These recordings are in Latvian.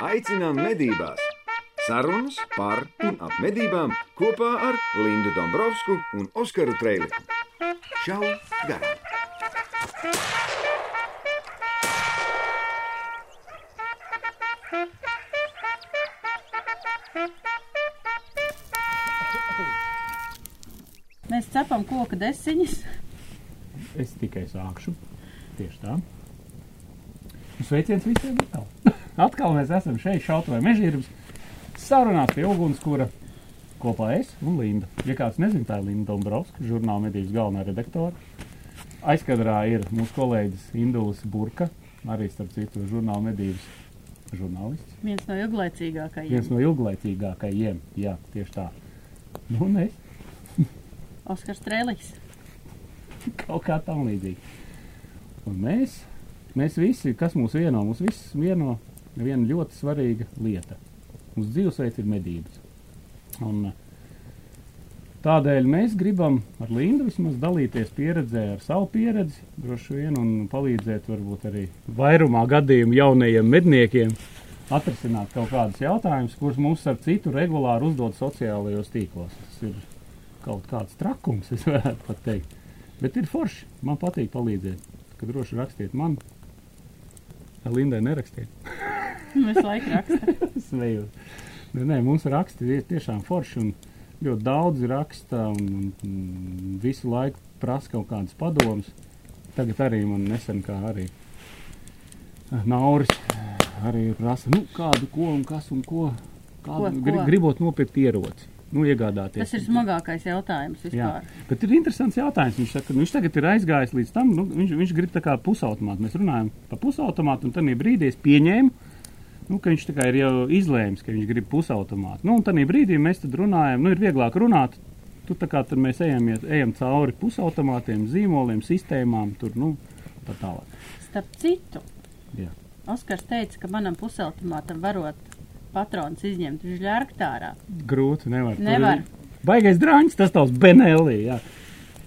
Aicinām medībās! Sarunas par un ap medībām kopā ar Lindu Dombrovskiju un Oskaru Trēliņu. Čau! Garām! Mēs cepam koku desiņas. Es tikai sākšu. Tieši tā. Sveiciens visiem atkal. mēs esam šeit, šautavē mežģīrības. Sarunās pie ugunskura kopā es un Linda. Ja kāds nezina, tā ir Linda Dombrovska, žurnāla medības galvenā redaktore. Aizkadrā ir mūsu kolēģis Indulis Burka, arī starp citu žurnāla medības žurnālists. Viens no ilglaicīgākajiem. Viens no ilglaicīgākajiem, jā, tieši tā. Nu, un es Oskars Strēlis. kaut kā tam līdzīgi. Un mēs, mēs visi, kas mūs vieno, mūs visus vieno viena ļoti svarīga lieta. Mūsu dzīvesveids ir medības. Un eh, tādēļ mēs gribam ar Lindu vismaz dalīties pieredzē ar savu pieredzi, droši vien, un palīdzēt varbūt arī vairumā gadījumu jaunajiem medniekiem atrisināt kaut kādus jautājumus, kurus mums ar citu regulāri uzdod sociālajos tīklos. Tas ir kaut kāds trakums, es varētu pat teikt. Bet ir forši. Man patīk palīdzēt. Kad droši rakstiet man, Lindai nerakstiet. Mēs laikam rakstām. Svejot. Nē, nē, mums raksti ir tiešām forši un ļoti daudz raksta un, un, visu laiku prasa kaut kādas padomas. Tagad arī man nesen kā arī eh, Nauris eh, arī prasa, nu, kādu ko un kas un ko. Kādu, Ko, gri, ko? gribot nopirkt ieroci, nu, iegādāties. Tas ir smagākais jautājums Jā, vispār. bet ir interesants jautājums. Viņš, saka, nu, viņš tagad ir aizgājis līdz tam, nu, viņš, viņš grib tā kā pusautomātu. Mēs runājam par pusautomātu, un tajā brīdī es pieņēmu, nu, ka viņš ir jau izlēms, ka viņš grib pusautomātu. Nu, un tajā brīdī mēs tad runājam, nu, ir vieglāk runāt. Tu kā tad mēs ejam, ejam cauri pusautomātiem, zīmoliem, sistēmām, tur, nu, tā tālāk. Starp citu, Jā. Oskars teica, ka manam pusautomātam varot patrons izņemt uz ģērktārā. Grūti, nevar. Tur Nevar. Baigais drāņš, tas tavs Benelī, jā.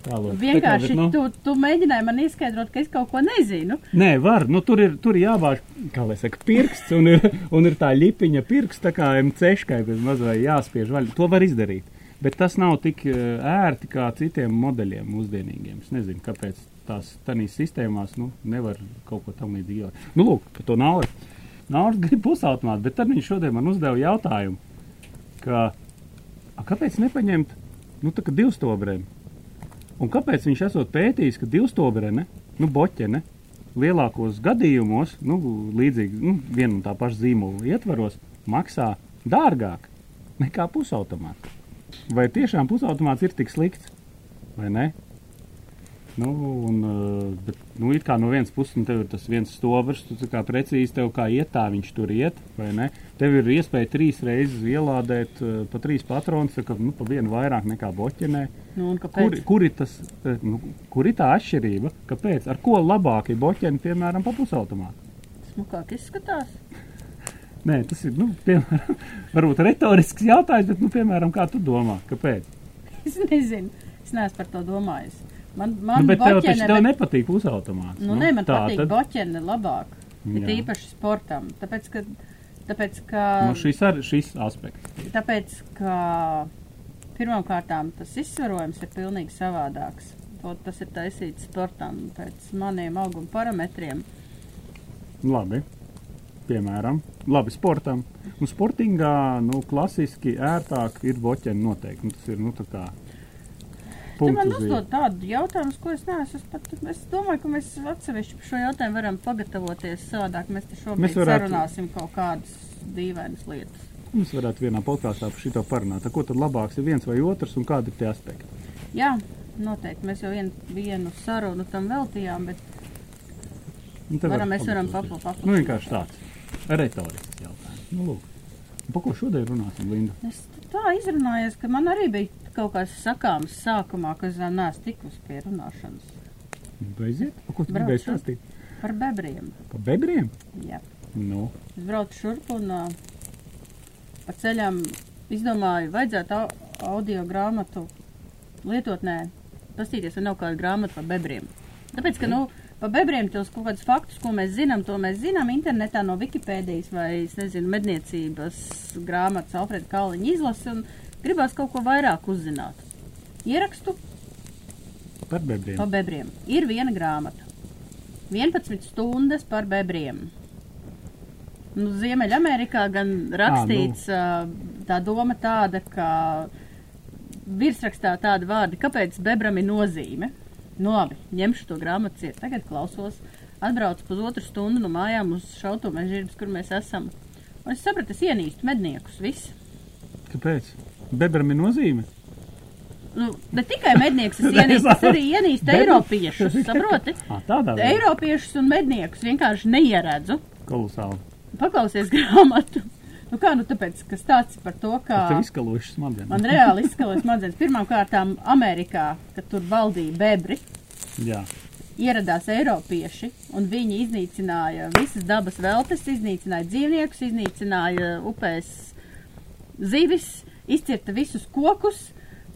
Tālāk. Vienkārši Tā kā, bet, tu, tu mēģināji man izskaidrot, ka es kaut ko nezinu. Nē, var. Nu, tur ir, tur ir jābāž, kā lai saka, pirksts, un ir, un ir tā lipiņa pirksts, tā kā MC-škai bez mazai jāspiež vaļā. To var izdarīt. Bet tas nav tik eh, ērti kā citiem modeļiem mūsdienīgiem. Es nezinu, kāpēc tās tanīs sistēmās nu, nevar kaut ko tam līdzīgu. Nu, lūk, par to naudu. Naudu grib pusautomātu, bet tad viņš šodien man uzdeva jautājumu, ka, a, kāpēc nepaņemt, nu, tā kā divstobrēm? Un kāpēc viņš esot pētījis, ka divstobrene, nu, boķene, lielākos gadījumos, nu, līdzīgi, nu, viena un tā paša zīmola ietvaros, maksā dārgāk nekā pusautomāts? Vai tiešām pusautomāts ir tik slikts, vai ne? Nu, un, uh, bet, nu, it kā no vienas puses, nu, tev ir tas viens stobrs, tu kā precīzi tev kā iet, tā viņš tur iet, vai ne? Tev ir iespēja trīs reizes ielādēt uh, pa trīs patronus, kā, nu, pa vienu vairāk nekā boķenē. Nu, Kur, kur, ir tas, eh, nu, kur ir tā atšķirība? Kāpēc? Ar ko labāk ir boķeni, piemēram, pa pusautomātu? Smukāk izskatās. Nē, tas ir, nu, piemēram, varbūt retorisks jautājums, bet, nu, piemēram, kā tu domā, kāpēc? Es nezinu. Es neesmu par to domājis. Man, man Nu, bet tev taču boķene tev ne- nepatīk pusautomāts. Nu, nē, man tā patīk tad- boķene labāk. Ir Jā. īpaši sportam. Tāpēc, ka, tāpēc, ka, Nu, šis, ar, šis aspekts. tāpēc, ka pirmkārt tas izsvarojums ir pilnīgi savādāks. To, tas ir taisīts sportam pēc maniem auguma parametriem. Labi. Piemēram, labi sportam. Un sportingā, nu, klasiski ērtāk ir boķeni noteikti. Nu, tas ir, nu, tā kā. Tu man punktu zīme. uzdod tādu jautājumu, ko es neesmu. Es, pat, es domāju, ka mēs atsevišķi par šo jautājumu varam pagatavoties savādāk. Mēs te šobrīd Mēs varētu- sarunāsim kaut kādas dīvainas lietas. Mēs varētu vienā podkāstā par šo parunāt. Ko tad labāks ir viens vai otrs un kādi ir tie aspekti? Jā, noteikti. Mēs jau vien, vienu sarunu tam veltījām, bet te varam, var mēs varam paplašināt. Nu, vienkārši tāds retorisks jautājums. Nu, lūk. Un Par ko šodien runāsim, Linda? Es tā izrunājos, ka man arī bija kaut kas sakāms sākumā, ka es vēl neesmu tikus pie runāšanas Beidziet, par ko tu gribēji stāstīt? par bebriem. Par bebriem? Jā. Nu, Es braucu šurp un uh, pa ceļam izdomāju, vajadzētu au audio grāmatu lietotnē pastīties, vai nav kāda grāmata par bebriem. Tāpēc, ka, nu, Pa bebriem tos kaut kādus faktus, ko mēs zinām, to mēs zinām internetā no Wikipēdijas vai, es nezinu, medniecības grāmatas Alfreda Kalniņa izlasi un gribās kaut ko vairāk uzzināt. Ierakstu Par bebriem. pa bebriem. Ir viena grāmata. 11 stundas par bebriem. Nu, Ziemeļamerikā gan rakstīts ā, tā doma tāda, ka virsrakstā tāda vārda, kāpēc bebram ir nozīme. Nu, labi, ņemšu to grāmatu ciet. Tagad klausos, atbraucu pusotru stundu no mājām uz šauto mežģīrbas, kur mēs esam. Un es sapratu, es ienīstu medniekus, viss. Kāpēc? Bebram ir nozīme. Nu, bet tikai mednieks es ienīstu, es arī ienīstu eiropiešus, saproti? À, tādā veidā. Eiropiešus un medniekus vienkārši neieredzu. Kolosāli. Paklausies grāmatu. Nu kā, nu tāpēc, ka stāsts par to, kā Tev izskalojuši smadzenes. man reāli izskalojas smadzenes. Pirmām kārtām Amerikā, kad tur valdīja bebri, Jā. ieradās eiropieši un viņi iznīcināja visas dabas veltes, iznīcināja dzīvniekus, iznīcināja upēs zivis, izcirta visus kokus,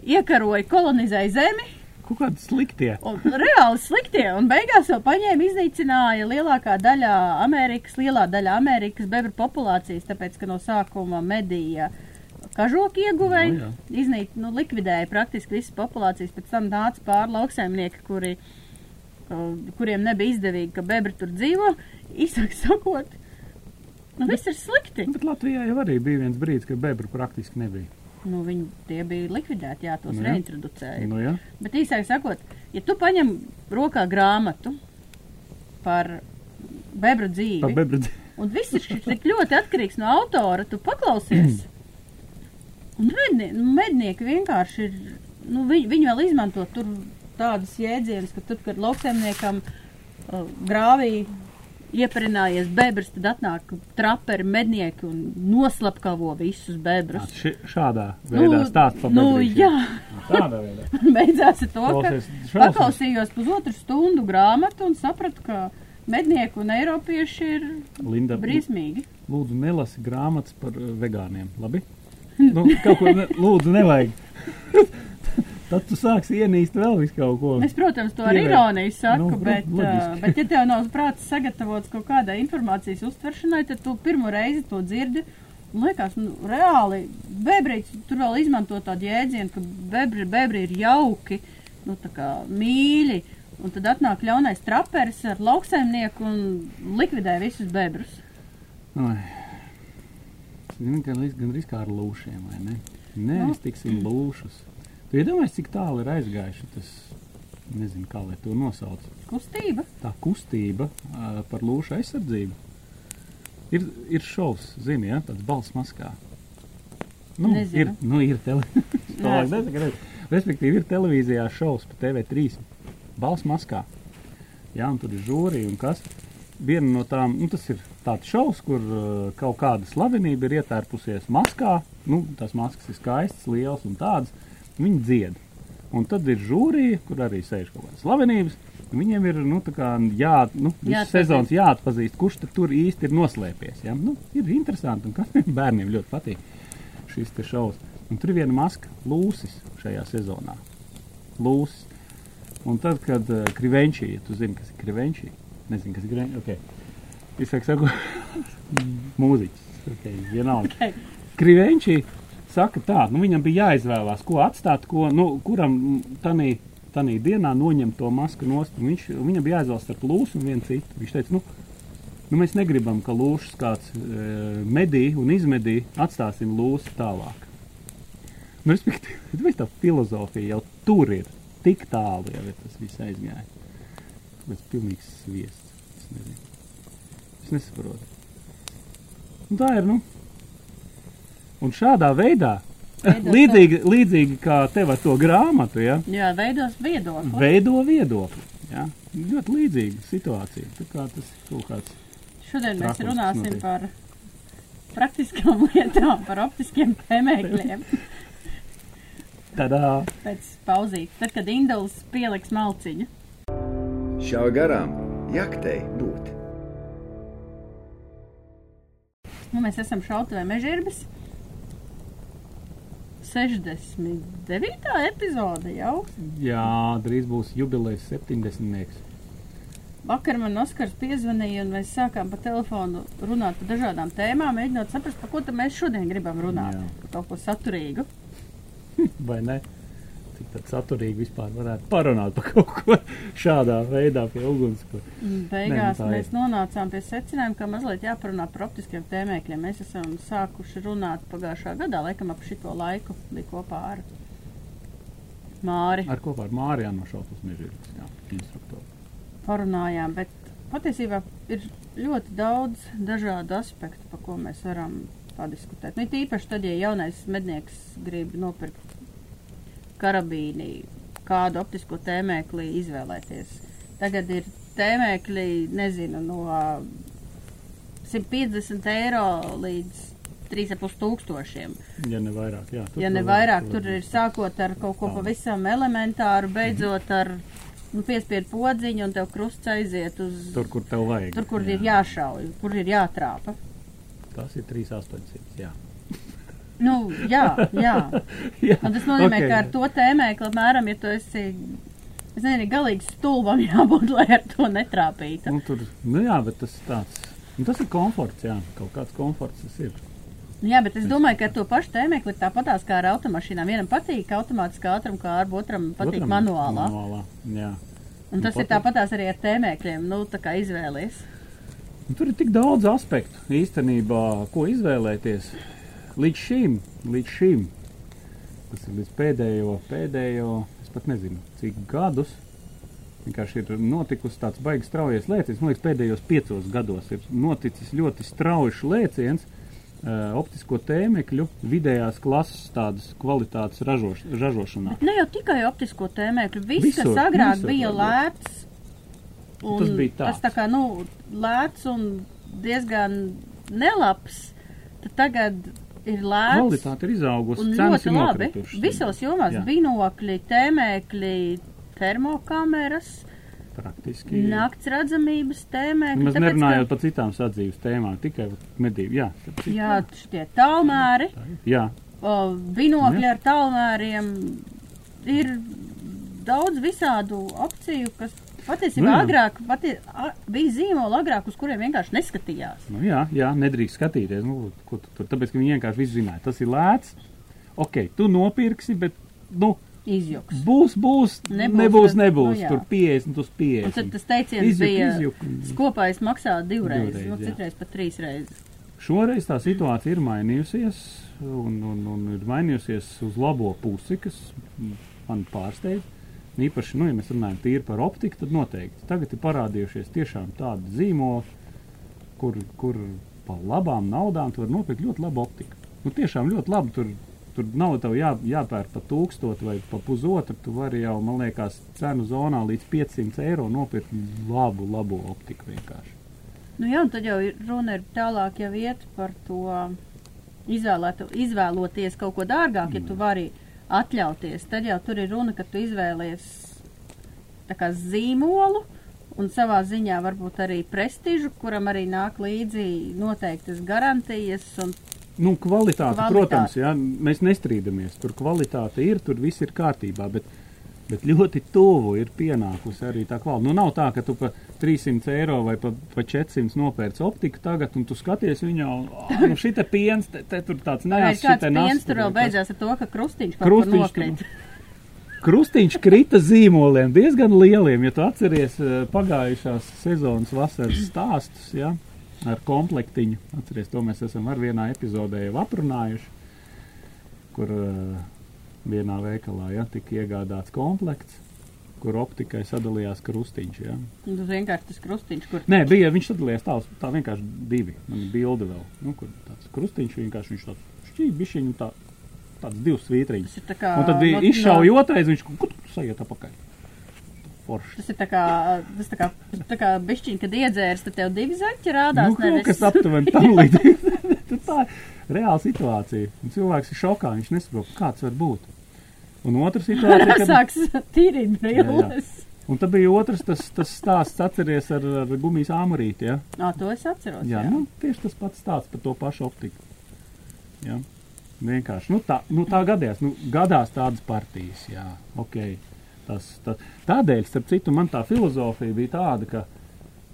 iekaroja, kolonizēja zemi. Kaut kādi sliktie. Un reāli sliktie, un beigās vēl paņēma, iznīcināja lielākā daļa Amerikas, lielā daļa Amerikas bebru populācijas, tāpēc, ka no sākuma medīja kažoku ieguvēji, Nu, jā. iznīt, nu, likvidēja praktiski visas populācijas, pēc tam nāca pāri lauksaimnieki, kuri, uh, kuriem nebija izdevīgi, ka bebri tur dzīvo, īsāk sakot, nu, viss ir slikti. Nu, Bet Latvijā jau arī bija viens brīdis, kad bebru praktiski nebija. Nu, viņi tie bija likvidēti, jā, tos Nu, jā. reintroducēja. Nu, jā. Bet īsāk sakot, ja tu paņem rokā grāmatu par bebru dzīvi, Par bebru dzīvi. un viss ir tik ļoti atkarīgs no autora, tu paklausies. Un mednie, mednieki vienkārši ir, nu, viņi, viņi vēl izmanto tur tādas jēdzienas, ka tur, kad lauksaimniekam uh, grāvī ieparinājies bebrs, tad atnāk traperi mednieki un noslapkavo visus bebrus. Ši, šādā veidā stāst par nu, jā, Tādā veidā. beidzās ar to, ka Klausies, šausmas. paklausījos pusotru stundu grāmatu un sapratu, ka mednieki un eiropieši ir Linda, briesmīgi. lūdzu, nelasi grāmatas par uh, vegāniem. Labi? Nu, kaut ko, ne, lūdzu, nevajag. Tad tu sāksi ienīst vēl visu kaut ko. Es, protams, to ar ironiju saku, Nu, bet, uh, bet, ja tev nav prāts sagatavots kaut kādai informācijas uztveršanai, tad tu pirmo reizi to dzirdi. Liekas, nu, reāli, bebrīts tur vēl izmanto tādu jēdzienu, ka bebri, bebri ir jauki, nu, tā kā mīļi. Un tad atnāk ļaunais traperis ar lauksaimnieku un likvidē visus bebrus. Ai. Zini, gan, līdz- gan riskā ar lūšiem, vai ne? Nē, Nu. mēs tiksim lūšus. Tu iedomājies, cik tālu ir aizgājuši tas, nezinu, kā lai to nosauc. Kustība. Tā kustība uh, par lūšu aizsardzību. Ir, ir šovs, zini, ja, tāds balss maskā. Nu, Nezinu. ir, nu, ir televīzijā. Respektīvi, ir televīzijā šovs pa TV3. Balss maskā. Jā, un tur ir žūrija un kas. Viena no tām, nu, tas ir tāds šovs, kur uh, kaut kāda slavenība ir ietērpusies maskā. Nu, tās maskas ir skaistas, lielas un tādas. Viņi dzied. Un tad ir žūrija, kur arī sēž kaut kādas slavenības. Viņiem ir nu, jā, nu, visu Jāatpazīst. kurš tur īsti ir noslēpies. Ja? Nu, ir interesanti, un kas bērniem ļoti patīk šis šovs. Un tur ir viena maska, lūsis šajā sezonā. Lūsis. Un tad, kad uh, krivenčī, ja tu zini, kas ir krivenčī, nezinu, kas ir krivenčī, ok. Es saku, saku mūziķis, ok, vienalga. Okay. Krivenčī saka tā, nu viņam bija jāizvēlās, ko atstāt, ko, nu, kuram tanī, tanī dienā noņemt to masku nost. Viņš, viņam bija jāizvēlas starp lūsu un vienu citu. Viņš teica, nu, nu mēs negribam, ka lūšas kāds e, medī un izmedī, atstāsim lūsu tālāk. Nu, respektīvi, tā filozofija jau tur ir tik tālu, jau tas viss aizgājis. Tas ir pilnīgs sviests. Es nezinu. Es nesaprotu. Un tā ir, nu. Un šādā veidā, Veido līdzīgi, līdzīgi kā tev ar to grāmatu, ja, Jā, veidos viedokli. veido viedokli. Ja. Ļoti līdzīga situācija. Tā kā tas ir kaut kāds. Šodien mēs runāsim notiek. par praktiskām lietām, par optiskiem tēmēkļiem. Tādā Pēc pauzītes, tad, kad Induls pieliks malciņu. Šā garām jaktei būt. Nu, mēs esam šautavē mežģīrbas. 69. epizode jau. jā, drīz būs jubilejas 70. vakar man Oskars piezvanīja, un mēs sākām pa telefonu runāt par dažādām tēmām, mēģinot saprast, par ko mēs šodien gribam runāt. Jā. Par kaut ko saturīgu. vai ne? Cik saturīgi vispār varētu parunāt par kaut ko šādā veidā pie uguns. ko- Un Beigās Nē, nu mēs ir. nonācām pie secinājuma, ka mazliet jāparunā par optiskiem tēmēkļiem. Mēs esam sākuši runāt pagājušā gadā, laikam ap šito laiku bija kopā ar Māri. Ar kopā ar Mārijānu no šautas mežģītas, jā, instruktoru. parunājām, bet patiesībā ir ļoti daudz dažādu aspektu, par ko mēs varam padiskutēt. Nu, īpaši tad, ja jaunais mednieks grib nopirkt karabīni, kādu optisko tēmēkli izvēlēties. Tagad ir tēmēkļi, nezinu, no 150 eiro līdz 3,5 tūkstošiem. Ja ne vairāk, jā. Ja ne vairāk, tur ir sākot ar kaut ko pavisam elementāru, beidzot ar nu, piespiedu podziņu, un tev krusts aiziet uz Tur, kur tev vajag. tur kur ir jāšauj, kur ir jātrāpa. Tas ir 3800, jā. Nu, jā, jā. jā. Un tas nozīmē, ok, ka ar to tēmēkli, apmēram, ja tu esi, es nezinu, galīgi stulbam jābūt, lai ar to netrāpītu. Nu, tur, nu jā, bet tas tāds, nu, tas ir komforts, jā, kaut kāds komforts tas ir. Jā, bet es domāju, ka ar to pašu tēmēkli ir tāpatās kā ar automašīnām. Vienam patīk automātiskā ātruma kārba, otram patīk Otram manuālā. Manuālā, jā. Un tas Nu, ir tāpatās arī ar tēmēkļiem. Nu, tā kā izvēlies. Un tur ir tik daudz aspektu īstenībā, ko izvēlēties. Līdz šim, līdz šim, tas ir līdz pēdējo, pēdējo, es pat nezinu, cik gadus. Vienkārši ir notikusi tāds baigs straujies lēciens. Man liekas, pēdējos piecos gados ir noticis ļoti strauji lēciens uh, optisko tēmekļu vidējās klases tādas kvalitātes ražoš, ražošanā. Ne jau tikai optisko tēmēkļu, viss, Visur, kas agrāk visur bija lēts. Un Tas bija tāds. Tas tā kā, nu, lēts un diezgan nelabs, tad tagad ir lēts. Kvalitāte ir izaugusi, ļoti ir labi. Visos jomās binokļi, tēmēkļi, termokameras, Praktiski. nakts redzamības tēmēkļi. Mēs tāpēc, nerunājam par citām sadzīves tēmām, tikai medību. Jā, ka, jā, šitie tālmēri, jā, binokļi ar tālmēriem ir daudz visādu opciju, kas patiesībā Nu agrāk pati, a, bija zīmola agrāk, uz kuriem vienkārši neskatījās. nu, jā, jā, nedrīkst skatīties. Nu, tu tur, tāpēc, ka viņi vienkārši visu zināja. Tas ir lēts. Ok, tu nopirksi, bet nu, Izjuks. būs, būs, Nebūs, nebūs, nebūs. tad- nebūs nu tur 50 uz Un 50. tad tas teiciens Izjuk, bija, izjuk. skopais maksā divreiz, Divreiz, nu, citreiz pat trīs reizes. Šoreiz tā situācija ir mainījusies, un, un, un ir mainījusies uz labo pusi, kas man pārsteidz. Īpaši, nu, ja mēs runājam tīri par optiku, tad noteikti tagad ir parādījušies tiešām tādi zīmoli, kur, kur par labām naudām tu vari nopirkt ļoti labu optiku. Nu, tiešām ļoti labi. Tur, tur nav jā, jāpērk par tūkstotu vai par pusotru. Tu vari jau, man liekas, cenu zonā līdz 500 eiro nopirkt labu, labu optiku vienkārši. Nu jā, tad jau ir runa ir tālāk jau iet par to izvēlētu, izvēloties kaut ko dārgāk, ja tu vari atļauties. Tad jau tur ir runa, ka tu izvēlies tā kā zīmolu un savā ziņā varbūt arī prestižu, kuram arī nāk līdzi noteiktas garantijas un Nu, kvalitāte, Kvalitāte. protams, jā, mēs nestrīdamies. Tur kvalitāte ir, tur viss ir kārtībā. Bet, bet ļoti tuvu ir pienākusi arī tā kvalitāte. Nu, nav tā, ka tu pa 300 eiro vai pa, pa 400 nopērci optiku tagad, un tu skaties viņu, un šī te piens, te, te tur tāds neats, kāds piens tur vēl beidzās ar to, ka krustiņš kaut kur nokrīt. Krustiņš krita zīmoliem, diezgan lieliem. Ja tu atceries pagājušās sezonas vasaras stāstus, ja, ar komplektiņu, atceries, to mēs esam ar vienā epizodē jau aprunājuši, kur uh, vienā veikalā ja, tika iegādāts komplekts, kur optikai sadalījās krustiņš. Ja. Un Tas vienkārši tas krustiņš, kur Nē, bija, viņš sadalījās tā, tā vienkārši divi. Man ir bilde vēl, nu, kur tāds krustiņš vienkārši viņš tāds šķībišķiņ un tā, tāds divs svītriņš. tā kā. Un tad bija no- izšauja no- otrais, viņš kaut kur sajiet apakaļ. Forši. Tas ir tā kā, tas tā kā, tā kā bišķiņ, kad iedzērs, tad tev divi zaķi rādās. Nu, kaut kas aptuveni tam līdzīgs. Tad tā ir reāla situācija. Un cilvēks ir šokā, viņš nesaprot, kāds var būt. Un otra situācija, kad Sāks tīrīt brilles. Un tad bija otrs tas, tas stāsts, atceries ar, ar gumijas āmurīti. Ja? Ā, to es atceros. Jā, nu, tieši tas pats stāsts par to pašu optiku. Jā. Vienkārši nu, tā, nu, tā gadījās. Nu, gadās tādas partijas. Jā, okay. tas, tas, tādēļ, starp citu, man tā filozofija bija tāda, ka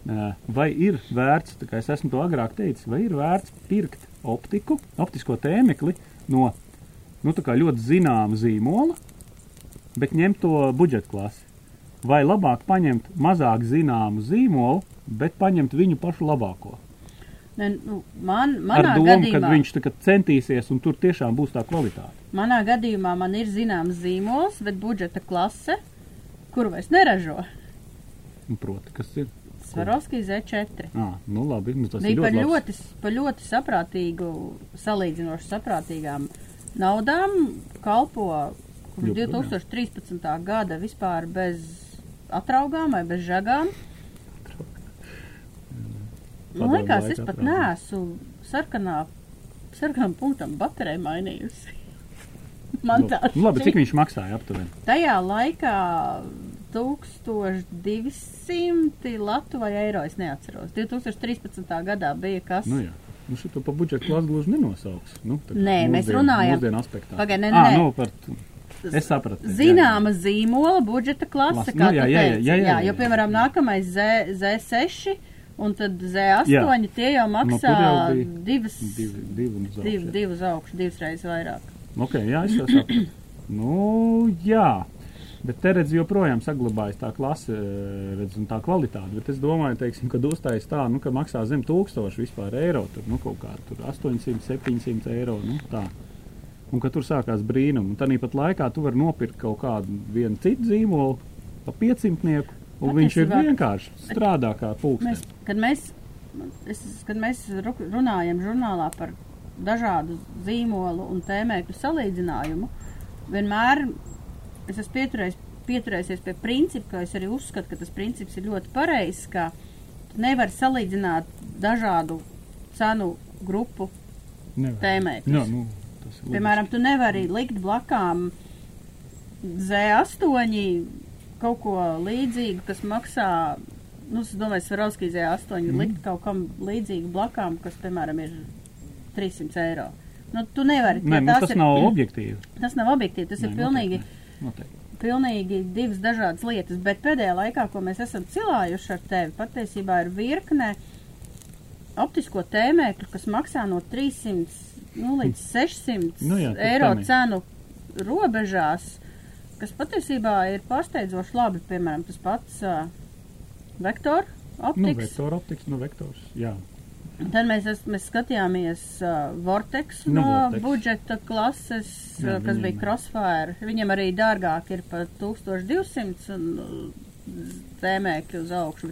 Vai ir vērts, tā kā es esmu to agrāk teicis, vai ir vērts pirkt optiku, optisko tēmekli no nu, ļoti zināma zīmola, bet ņemt to budžeta klasi? Vai labāk paņemt mazāk zināmu zīmolu, bet paņemt viņu pašu labāko? Ne, nu, man, Ar manā domu, gadījumā, ka viņš centīsies un tur tiešām būs tā kvalitāte. manā gadījumā man ir zināms zīmols, bet budžeta klase, kuru vairs neražo. Un, proti, kas ir? Svarovskis Z4. À, nu labi, nu, tas Bija ir par ļoti, ļoti, par ļoti saprātīgu, salīdzinoši saprātīgām naudām. Kalpo kopš Joprojām. 2013. gada vispār bez atraugām vai bez žagām. Man Padomu liekas, es pat neesmu sarkanā, sarkanam punktam bateriju mainījusi. Man Nu, tā nu, labi, cik viņš maksāja aptuveni? Tajā laikā 1200 latu vai eiro es neatceros. 2013. gadā bija kas. Nu, jā. Nu, šito pa budžetu klasu gluži nenosauks. Nu, tā Nē, mēs mūsdienu- runājam- Mūsdienu aspektā. Pagaid, nē, nē. nu, par Es sapratu. jā, Zināma zīmola budžeta klase, Klase. kā Nu, jā, jā, jā, jā, jā, jā. jo, piemēram, nākamais Z, Z6 un tad Z8, Jā. tie jau maksā tur jau divas, un uz div, augšu. divas augšas, divas reizes vairāk. Ok, jā, es jau sapratu. nu, jā. Bet te redz, joprojām saglabājas tā klase, eh, redz, un tā kvalitāte. Bet es domāju, teiksim, kad uztais tā, nu, ka maksā zem tūkstoši vispār eiro, tur, nu, kaut kā tur 800, 700 eiro, nu, tā. Un ka tur sākās brīnumi. Un tādā pat laikā tu vari nopirkt kaut kādu vienu citu zīmolu pa 500, un viņš ir Patiesībā- vienkārši strādā kā pulkstenis. kad, mēs, es, kad mēs ru- runājam žurnālā par dažādu zīmolu un tēmēkļu salīdzinājumu, vienmēr es esmu pieturējis, pieturējies pie principa, ka es arī uzskatu, ka tas princips ir ļoti pareizs, ka nevar salīdzināt dažādu cenu grupu tēmēkļus. Jā, nu, tas Piemēram, tu nevari likt blakām Z8 kaut ko līdzīgu, kas maksā, nu, es domāju, Svarovskī Z8 mm. likt kaut kam līdzīgu blakām, kas, piemēram, ir 300 eiro. Nu, tu nevari. Nē, jo nu, tas ir, nav objektīvi. Tas nav objektīvi, tas Nē, ir pilnīgi, noteikti, noteikti. pilnīgi divas dažādas lietas. Bet pēdējā laikā, ko mēs esam cilājuši ar tevi, patiesībā ir virkne optisko tēmēkļu, kas maksā no 300 nu, līdz 600 Nu jā, eiro ir. cenu robežās, kas patiesībā ir pārsteidzoši labi. Piemēram, tas pats uh, vektor Nu, optikas. vektora optiks, nu, vektors, jā. Tad mēs, es, mēs skatījāmies uh, Vortex Nu, no Vortex. budžeta klases, Jā, kas viņiem bija ir. Crossfire. Viņam arī dārgāk ir par 1200 un tēmēkļi uz augšu.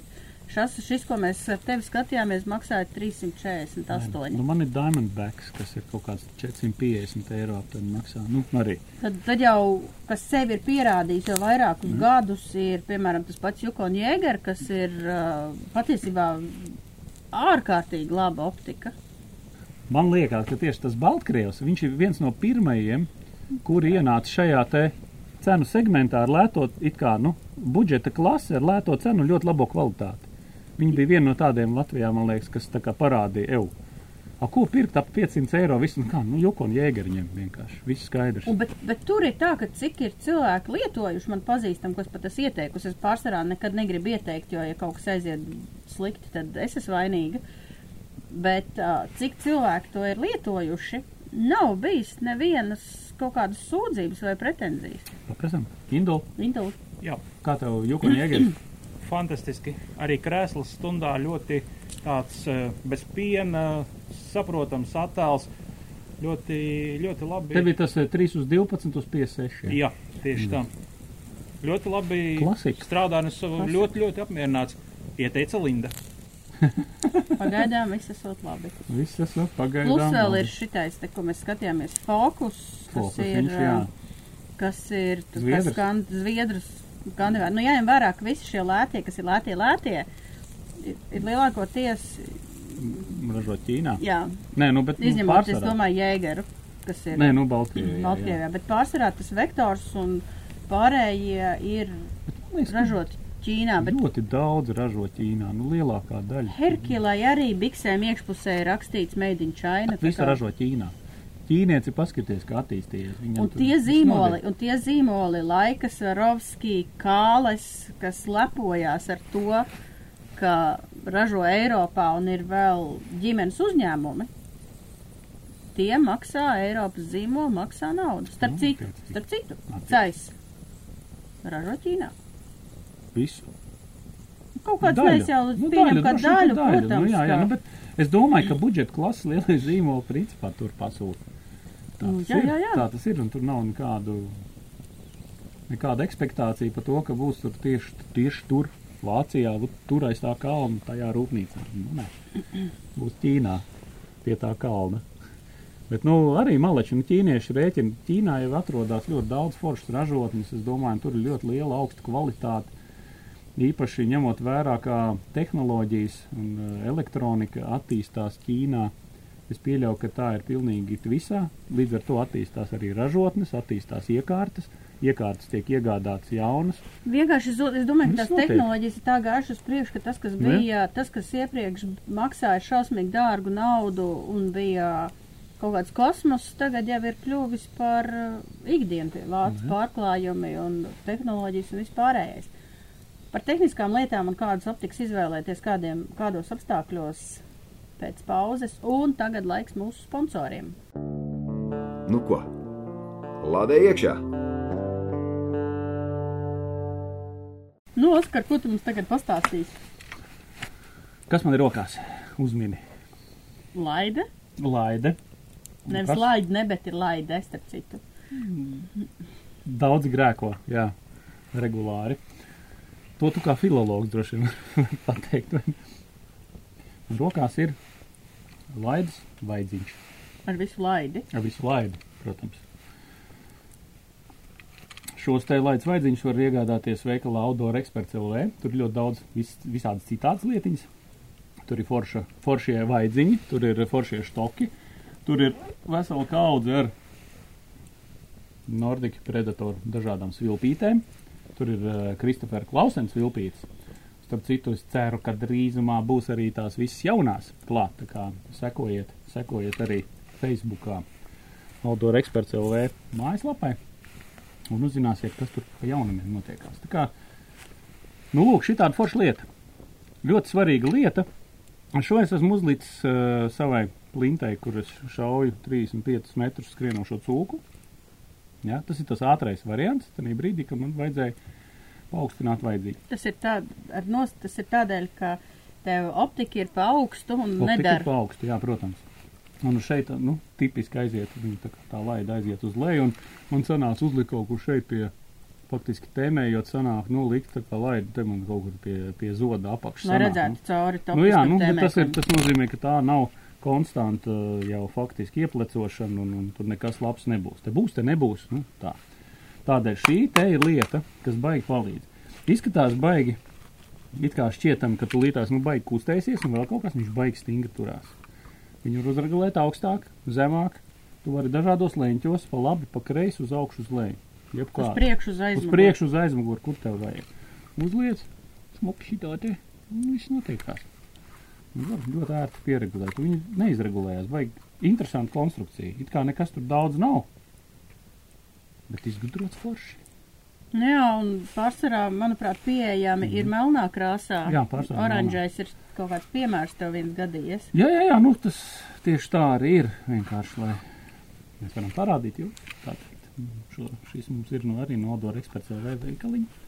Šas, šis, ko mēs ar tevi skatījāmies, maksāja 348. Nu, man ir Diamondbacks, kas ir kaut kāds 450 eiro aptuveni maksā. Nu, arī. Tad, tad jau, kas sevi ir pierādījis jau vairākus mm. gadus, ir piemēram tas pats Jukon Jēger, kas ir uh, patiesībā ārkārtīgi laba optika. Man liekas, ka tieši tas Baltkrievs, ir viens no pirmajiem, kuri ienāca šajā cenu segmentā ar lēto, it kā, nu, budžeta klasi ar lēto cenu un ļoti labo kvalitāti. Viņi bija viena no tādiem Latvijā, man liekas, kas tā parādīja, eju, a, ko pirkt ap 500 eiro, visu, nu kā, nu, Jukon Jēgeri ņem vienkārši, viss skaidrs. Un, bet, bet tur ir tā, ka cik ir cilvēki lietojuši, man pazīstam, ko es pat esmu ieteikusi. Es pārsvarā nekad negribu ieteikt, jo, ja kaut kas aiziet slikti, tad es esmu vainīga. Bet uh, cik cilvēki to ir lietojuši, nav bijis nevienas kaut kādas sūdzības vai pretenzijas. Paprasam, Kindle, Indul, Jā, kā tev Jukon Jēgeri? fantastiski. Arī krēsls stundā ļoti tāds eh, bez piena, saprotams attēls. Ļoti, ļoti labi. Tev bija tas eh, 3 uz 12 uz 56. jā? Jā, tieši tā. Ļoti labi Klasika. strādā, un es esmu ļoti, ļoti apmierināts. Ieteica Linda. pagaidām viss esot labi. Viss vēl pagaidām. Plus vēl labi. ir šitais, te, ko mēs skatījāmies, fokus, kas Fokus, ir, viņš, jā. ā, kas ir, tas Zviedrs. kas skan Zviedrus, skandināvi. Nu, jāņem vērā, ka visi šie lētie, kas ir lētie, lētie, ir, ir lielākoties, Ražot Ķīnā. jā, Nē, nu, bet. nu, izņemot, es pārsvarā. domāju, jēgeru, kas ir Nē, nu, Baltkrievijā. jā, Baltkrievijā, bet pārsvarā tas vektors un pārējie ir ka ražoti Ķīnā, bet Ļoti daudz ražo Ķīnā, nu lielākā daļa. Herkilai arī biksēm iekšpusē ir rakstīts Made in China. tā Visu kā- ražo Ķīnā. Ķīnieci paskaties, kā attīstījies. Viņam Un tie viss zīmoli, un tie zīmoli, Laika Svarovski, Kāles, kas lepojās ar to, ka ražo Eiropā un ir vēl ģimenes uzņēmumi, tie maksā Eiropas zīmolu, maksā naudu. Starp Nu, citu, starp citu, Attiecīgi. cais ražo Ķīnā. Visu. Kaut kāds mēs jau Nu, pieņem, ka daļu, daļu. protams, Nu, jā, jā, nu, bet es domāju, ka budžeta klases lielie zīmoli principā tur pasūta. Tā, Nu, jā, jā, jā. tā tas ir, un tur nav nekādu, nekāda ekspektācija par to, ka būs tur tieši, tieši tur, Vācijā, vot tur aiz tā kalna, tajā rūpnīcā. Nu, nē, būs Ķīnā pie tā kalna. Bet, nu, arī maleči un ķīnieši rēķina. Ķīnā jau atrodas ļoti daudz foršas ražotnes. Es domāju, tur ir ļoti liela augsta kvalitāte. Īpaši ņemot vērā, kā tehnoloģijas un uh, elektronika attīstās Ķīnā. Es pieļauju, ka tā ir pilnīgi visā. Līdz ar to attīstās arī ražotnes, attīstās iekārtas. Iekārtas tiek iegādātas jaunas. Vienkārši es, do- es domāju, ka Viss tās notiek. tehnoloģijas ir tā gājušas uz priekšu, ka tas, kas Nu, bija, tas, kas iepriekš maksāja šausmīgi dārgu naudu un bija kaut kāds kosmos, tagad jau ir kļuvis par uh, ikdienu pie vācu Nu, pārklājumi un tehnoloģijas un vispārējais. Par tehniskām lietām un kādas optikas izvēlēties kādiem, kādos apstākļos pēc pauzes, un tagad laiks mūsu sponsoriem. Nu ko? Lādē iekšā! Nu, Oskar, ko tu mums tagad pastāstīsi? Kas man ir rokās? Uzmini. Laide? Laide. Nevis kas? laide, ne, bet ir laide, starp citu. Daudz grēko, jā, regulāri. To tu kā filologs droši vien vari pateikt. Un Rokās ir laidas vaidziņš. Ar visu laidi. Ar visu laidu, protams. Šos te laidas vaidziņus var iegādāties veikalā Outdoor Experts LV. Tur ir ļoti daudz vis, visādas citādas lietiņas. Tur ir forša, foršie vaidziņi, tur ir foršie štoki, tur ir vesela kaudze ar Nordic Predator dažādām svilpītēm. Tur ir uh, Kristofera Klausens vilpītes. Starp citu, es ceru, ka drīzumā būs arī tās visas jaunās klāt. Tā kā sekojiet, sekojiet arī Facebookā Outdoor Experts LV mājaslapai un uzzināsiet, kas tur pa jaunumiem notiekās. Tā kā, nu, lūk, šī tāda forša lieta. Ļoti svarīga lieta. Un Šo es esmu uzlicis uh, savai plintei, kur es šauju 35 metrus skrienošo cūku. Ja, tas ir tas ātrais variants. Tad brīdī, kad man vajadzēja paaugstināt vajadzību. Tas ir, tā, ar nos, tas ir tādēļ, ka tev optika ir pa augstu un Optika ir nedara. pa augstu, jā, protams. Un šeit, nu, tipiski aiziet, viņa tā, tā laida aiziet uz leju, un man sanāca uzlikt kaut kur šeit pie, faktiski tēmējot sanāk, nu, likt tā kā laida te man kaut kur pie, pie zoda apakšas. Lai redzētu cauri Nu, nu jā, nu, tas, ir, tas nozīmē, ka tā nav konstanta uh, jau faktiski ieplecošana, un, un tur nekas labs nebūs. Te būs, te nebūs, nu, tā. Tādēļ šī te ir lieta, kas baigi palīdz. Izskatās baigi, it kā šķietam, ka tu lītās, nu, baigi kustēsies, un vēl kaut kas viņš baigi stingri turās. Viņu var uzregulēt augstāk, zemāk. Tu vari dažādos leņķos, pa labi, pa kreisi, uz augšu, uz leju. Jebkā. Uz priekšu, uz Uz aizmuguri. priekšu, uz aizmuguri, kur tev vajag. Uzliec, smuki šitā te, un viss notiekās. Var ļoti ērti pieregulēt. Viņi neizregulējās, vajag interesantu konstrukciju. It kā nekas tur daudz nav, bet izgudrots forši. Nu Jā, un pārsvarā, manuprāt, pieejami ir melnā krāsā. Mhm. Jā, pārsvarā Oranžais ir kaut kāds piemērs tev viens gadījies. Jā, jā, jā, nu tas tieši tā arī ir. Vienkārši, lai mēs varam parādīt jums. Tātad, šo, šis mums ir no, arī no Odora eksperts LV veikaliņa.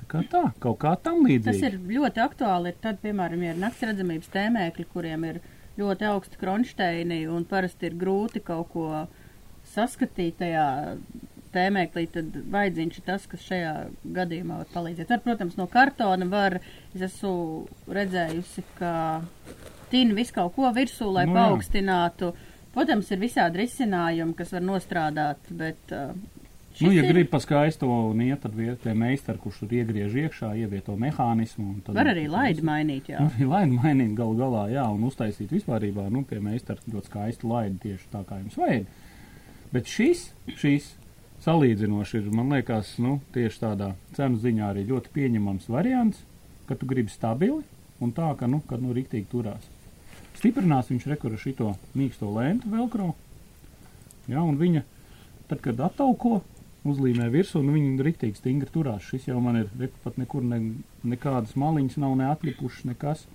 Tā kā tā, kaut kā tam Tas līdzīgi. ir ļoti aktuāli. Ir tad, piemēram, ir nakts redzamības tēmēkļi, kuriem ir ļoti augsti kronšteini un parasti ir grūti kaut ko saskatīt tajā tēmēklī, tad vajadzīgs ir tas, kas šajā gadījumā var palīdzēt. Var, protams, no kartona var, es esmu redzējusi, ka tīna visu kaut ko virsū, lai Nu nu, paaugstinātu. Protams, ir visādi risinājumi, kas var nostrādāt, bet. Uh, Nu, ja ir- grib pa skaisto un iet, tad viet pie meistara, kurš tur iegriež iekšā, ievieto mehānismu. Tad, Var arī laidi mainīt, jā. Arī laidu mainīt gal galā, jā, un uztaisīt vispārībā, nu, pie meistara ļoti skaistu laidu tieši tā, kā jums vajag. Bet šis, šis salīdzinoši ir, man liekas, nu, tieši tādā cenu ziņā arī ļoti pieņemams variants, ka tu gribi stabili un tā, ka, nu, kad, nu, riktīgi turās. Stiprinās viņš rekura šito mīksto lēntu velkro, jā, un viņa, tad, kad attauko, uzlīmē virsū, un viņi riktīgi stingri turās. Šis jau man ir, re, pat nekur ne, nekādas maliņas nav neatlipušas, nekas.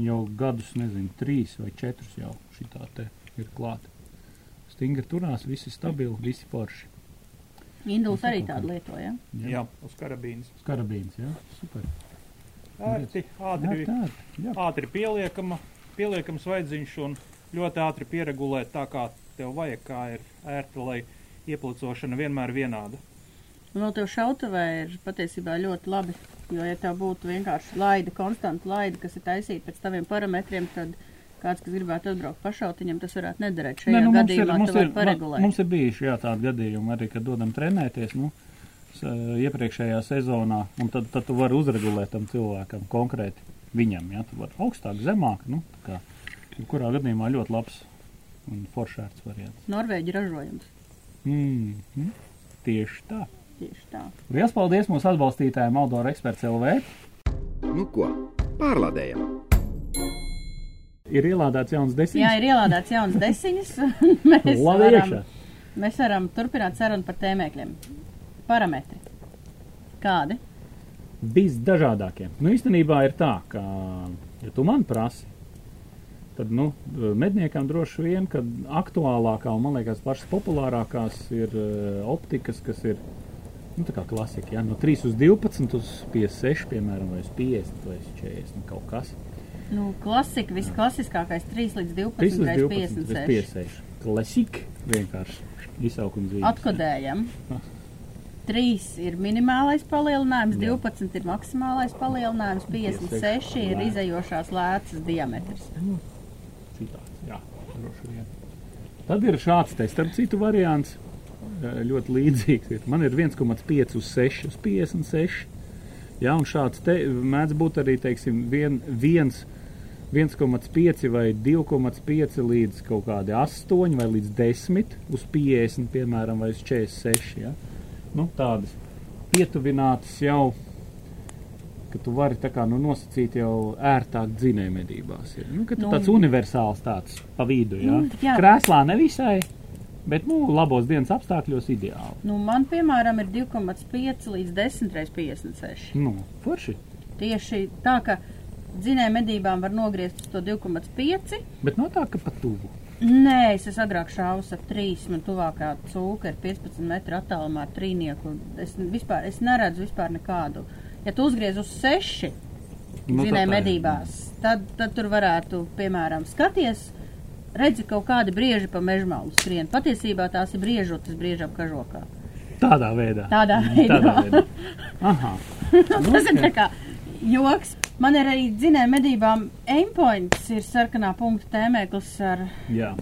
Jau gadus, nezinu, trīs vai četrus jau šitā te ir klāta. Stingri turās, visi stabili, visi forši. Induls arī tādu lietoja. Jā, uz karabīnas. Karabīns, jā, super. Ērti, ātri, Jā, tā, jā. ātri pieliekama, pieliekams vaidziņš un ļoti ātri pieregulēt tā, kā tev vajag, kā ir ērti, lai ieplicošana vienmēr vienāda. Un vēl tev šautavē ir patiesībā ļoti labi. Jo, ja tev būtu vienkārši laida, konstanta laida, kas ir taisīta pēc taviem parametriem, tad kāds, kas gribētu atbraukt pašautiņam, tas varētu nederēt. Šajā Nē, nu, mums ir, gadījumā mums tu vari ir, paregulēt. mums ir bijuši jā, tādi gadījumi arī, kad dodam trenēties. Nu, s- iepriekšējā sezonā, un tad, tad tu vari uzregulēt tam cilvēkam konkrēti viņam. Ja? Tu vari augstāk, zemāk. Nu, tā kā, kurā gadījumā ļoti labs un foršērts variants. Norvēģi ražojums. Mm, mm, tieši tā. Tieši tā. Lielas paldies mūsu atbalstītājiem Aldora Experts LV. Nu ko, pārlādējam! Ir ielādēts jauns Jā, desmit. ir ielādēts jauns desiņas. un mēs, Labi varam, iekšā. mēs varam turpināt sarunu par tēmēkļiem. Parametri. Kādi? Visdažādākie. Nu, īstenībā ir tā, ka, ja tu man prasi, tad, nu, medniekam droši vien, kad aktuālākā un, man liekas, pašas populārākās ir uh, optikas, kas ir, nu, tā kā klasika, ja, no 3 uz 12 uz 56, piemēram, vai uz 50 vai uz 40, nu, kaut kas. Nu, klasika, visklasiskākais 3 līdz 12, 3 uz 12 reizes uz 56. 56. Klasika vienkārši izsaukums zīmes. Atkodējam. 3 ir minimālais palielinājums, Jā. 12 ir maksimālais palielinājums, 56 ir izējošās lēcas diametrs. Citāds, jā, droši vien. Tad ir šāds te, starp citu, variants. eh, Ļoti līdzīgs. Man ir 1,5 uz 6 uz 56. Jā, un šāds te mēdz būt arī, teiksim, vien, viens. 1,5 vai 2,5 līdz kaut kādi 8 vai līdz 10 uz 50, piemēram, vai uz 46. Ja? Nu, tādas pietuvinātas jau, ka tu vari tā kā nu, nosacīt jau ērtāk dzinējumedībās. Ir. Nu, ka tu Nu, tāds universāls tāds pa vidu, ja? Nu, jā. Krēslā nevisai, bet, nu, labos dienas apstākļos ideāli. Nu, man, piemēram, ir 2,5 līdz 10 reizes 56. Nu, forši. Tieši tā, ka dzinēja medībām var nogriezt to 2,5. Bet no tā, ka pa tuvu. Nē, es esmu agrāk šāvis ar 3, man tuvākā cūka ir 15 metru attālumā ar trīnieku. Es, vispār, es neredzu vispār nekādu. Ja tu uzgriez uz 6 Nu, ir. medībās, tad, tad tur varētu, piemēram, skaties, redzi kaut kādi brieži pa mežmalu skrien. Patiesībā tās ir briežotas briežam kažokā. Tādā veidā. Tādā veidā. Tādā veidā. Aha. Nu, Tas ir tā kā joks. Man ir arī dzinēja medībām aimpoints, ir sarkanā punkta tēmēklis ar Jā.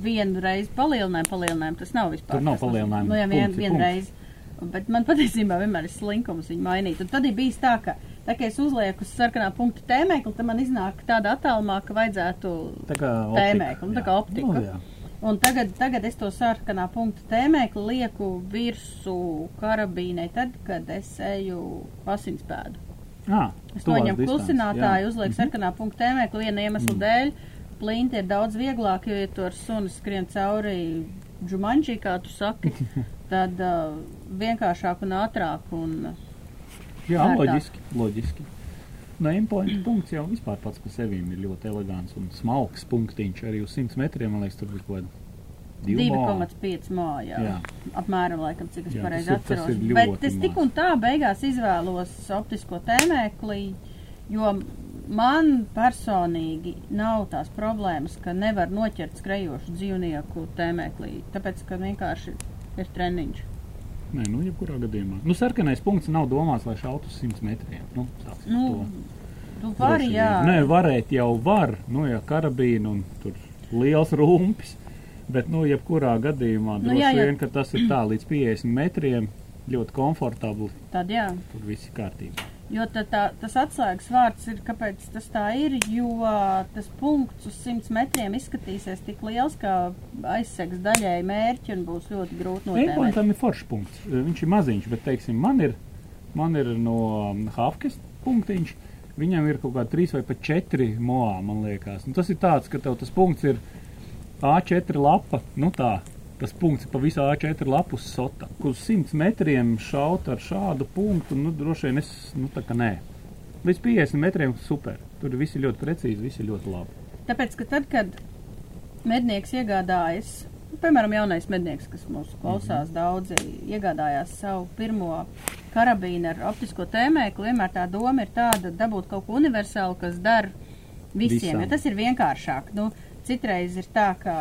vienu reizi palielinājumu, palielinājumu. Tas nav vispār. Tur nav palielinājumu. Nu, jā, vien, vienu punkts. reizi. Bet man patiesībā vienmēr ir slinkums viņu mainīt. Un tad ir bijis tā, ka, tā, ka es uzlieku uz sarkanā punkta tēmēkli, tad man iznāk tādā attālumā, ka vajadzētu Tēmēkli, nu, tā kā optika. Nu, jā. Un tagad, tagad es to sarkanā punkta tēmēkli lieku virsū karabīnei, tad, kad es eju pasinspēdu. À, Es noņemu klusinātāju, jā. uzlieku sarkanā punkta tēmēkli viena iemesla Mm. dēļ. Plinti ir daudz vieglāk, jo, ja tu ar suni skrien cauri džumanģī, kā tu saki, tad uh, vienkāršāk un ātrāk. Un, Jā, ērtāk. loģiski. loģiski. No endpoint punkts jau vispār pats par sevi ir ļoti elegants un smalks punktiņš. Arī uz 100 metriem, man liekas, tur bija kaut kāda 2,5 mājā. Jā. Apmēram, laikam, cik es pareizi atceros. ir Bet es tik un tā beigās izvēlos optisko tēmēkli, jo man personīgi nav tās problēmas, ka nevar noķert skrejošu dzīvnieku tēmēklī. Tāpēc, ka vienkārši ir treniņš. Nē, nu, jebkurā gadījumā. Nu, sarkanais punkts nav domāts, lai šautu uz 100 metriem. Nu, Nu, tu vari, jā. Nē, varēt jau var. Nu, ja karabīna un tur liels rumpis. Bet, nu, jebkurā gadījumā Nu, droši jā, jā. vien, ka tas ir tā līdz 50 metriem. Ļoti komfortabli. Tad jā. Tur viss ir kārtībā. Jo tā, tā, tas atslēgas vārds ir, kāpēc tas tā ir, jo tas punkts uz 100 metriem izskatīsies tik liels, ka aizsegs daļai mērķi un būs ļoti grūti notēmēt. Endpointam ir foršs punkts. Viņš ir maziņš, bet, teiksim, man ir, man ir no um, Hafkas punktiņš. Viņam ir kaut kādi trīs vai pat četri moā, man liekas. Nu, tas ir tāds, ka tev tas punkts ir A4 lapa, nu tā, tas punkts ir pa visu A4 lapus sota. Kur uz 100 metriem šaut ar šādu punktu, nu, droši vien es, nu, tā kā nē. Līdz 50 metriem super. Tur viss ir ļoti precīzi, viss ir ļoti labi. Tāpēc, ka tad, kad mednieks iegādājas, nu, piemēram, jaunais mednieks, kas mūs klausās, mm -hmm. daudzi iegādājās savu pirmo karabīnu ar optisko tēmēkli, vienmēr tā doma ir tāda dabūt kaut ko universālu, kas der visiem, Visam. jo tas ir vienkāršāk. Nu, citreiz ir tā, ka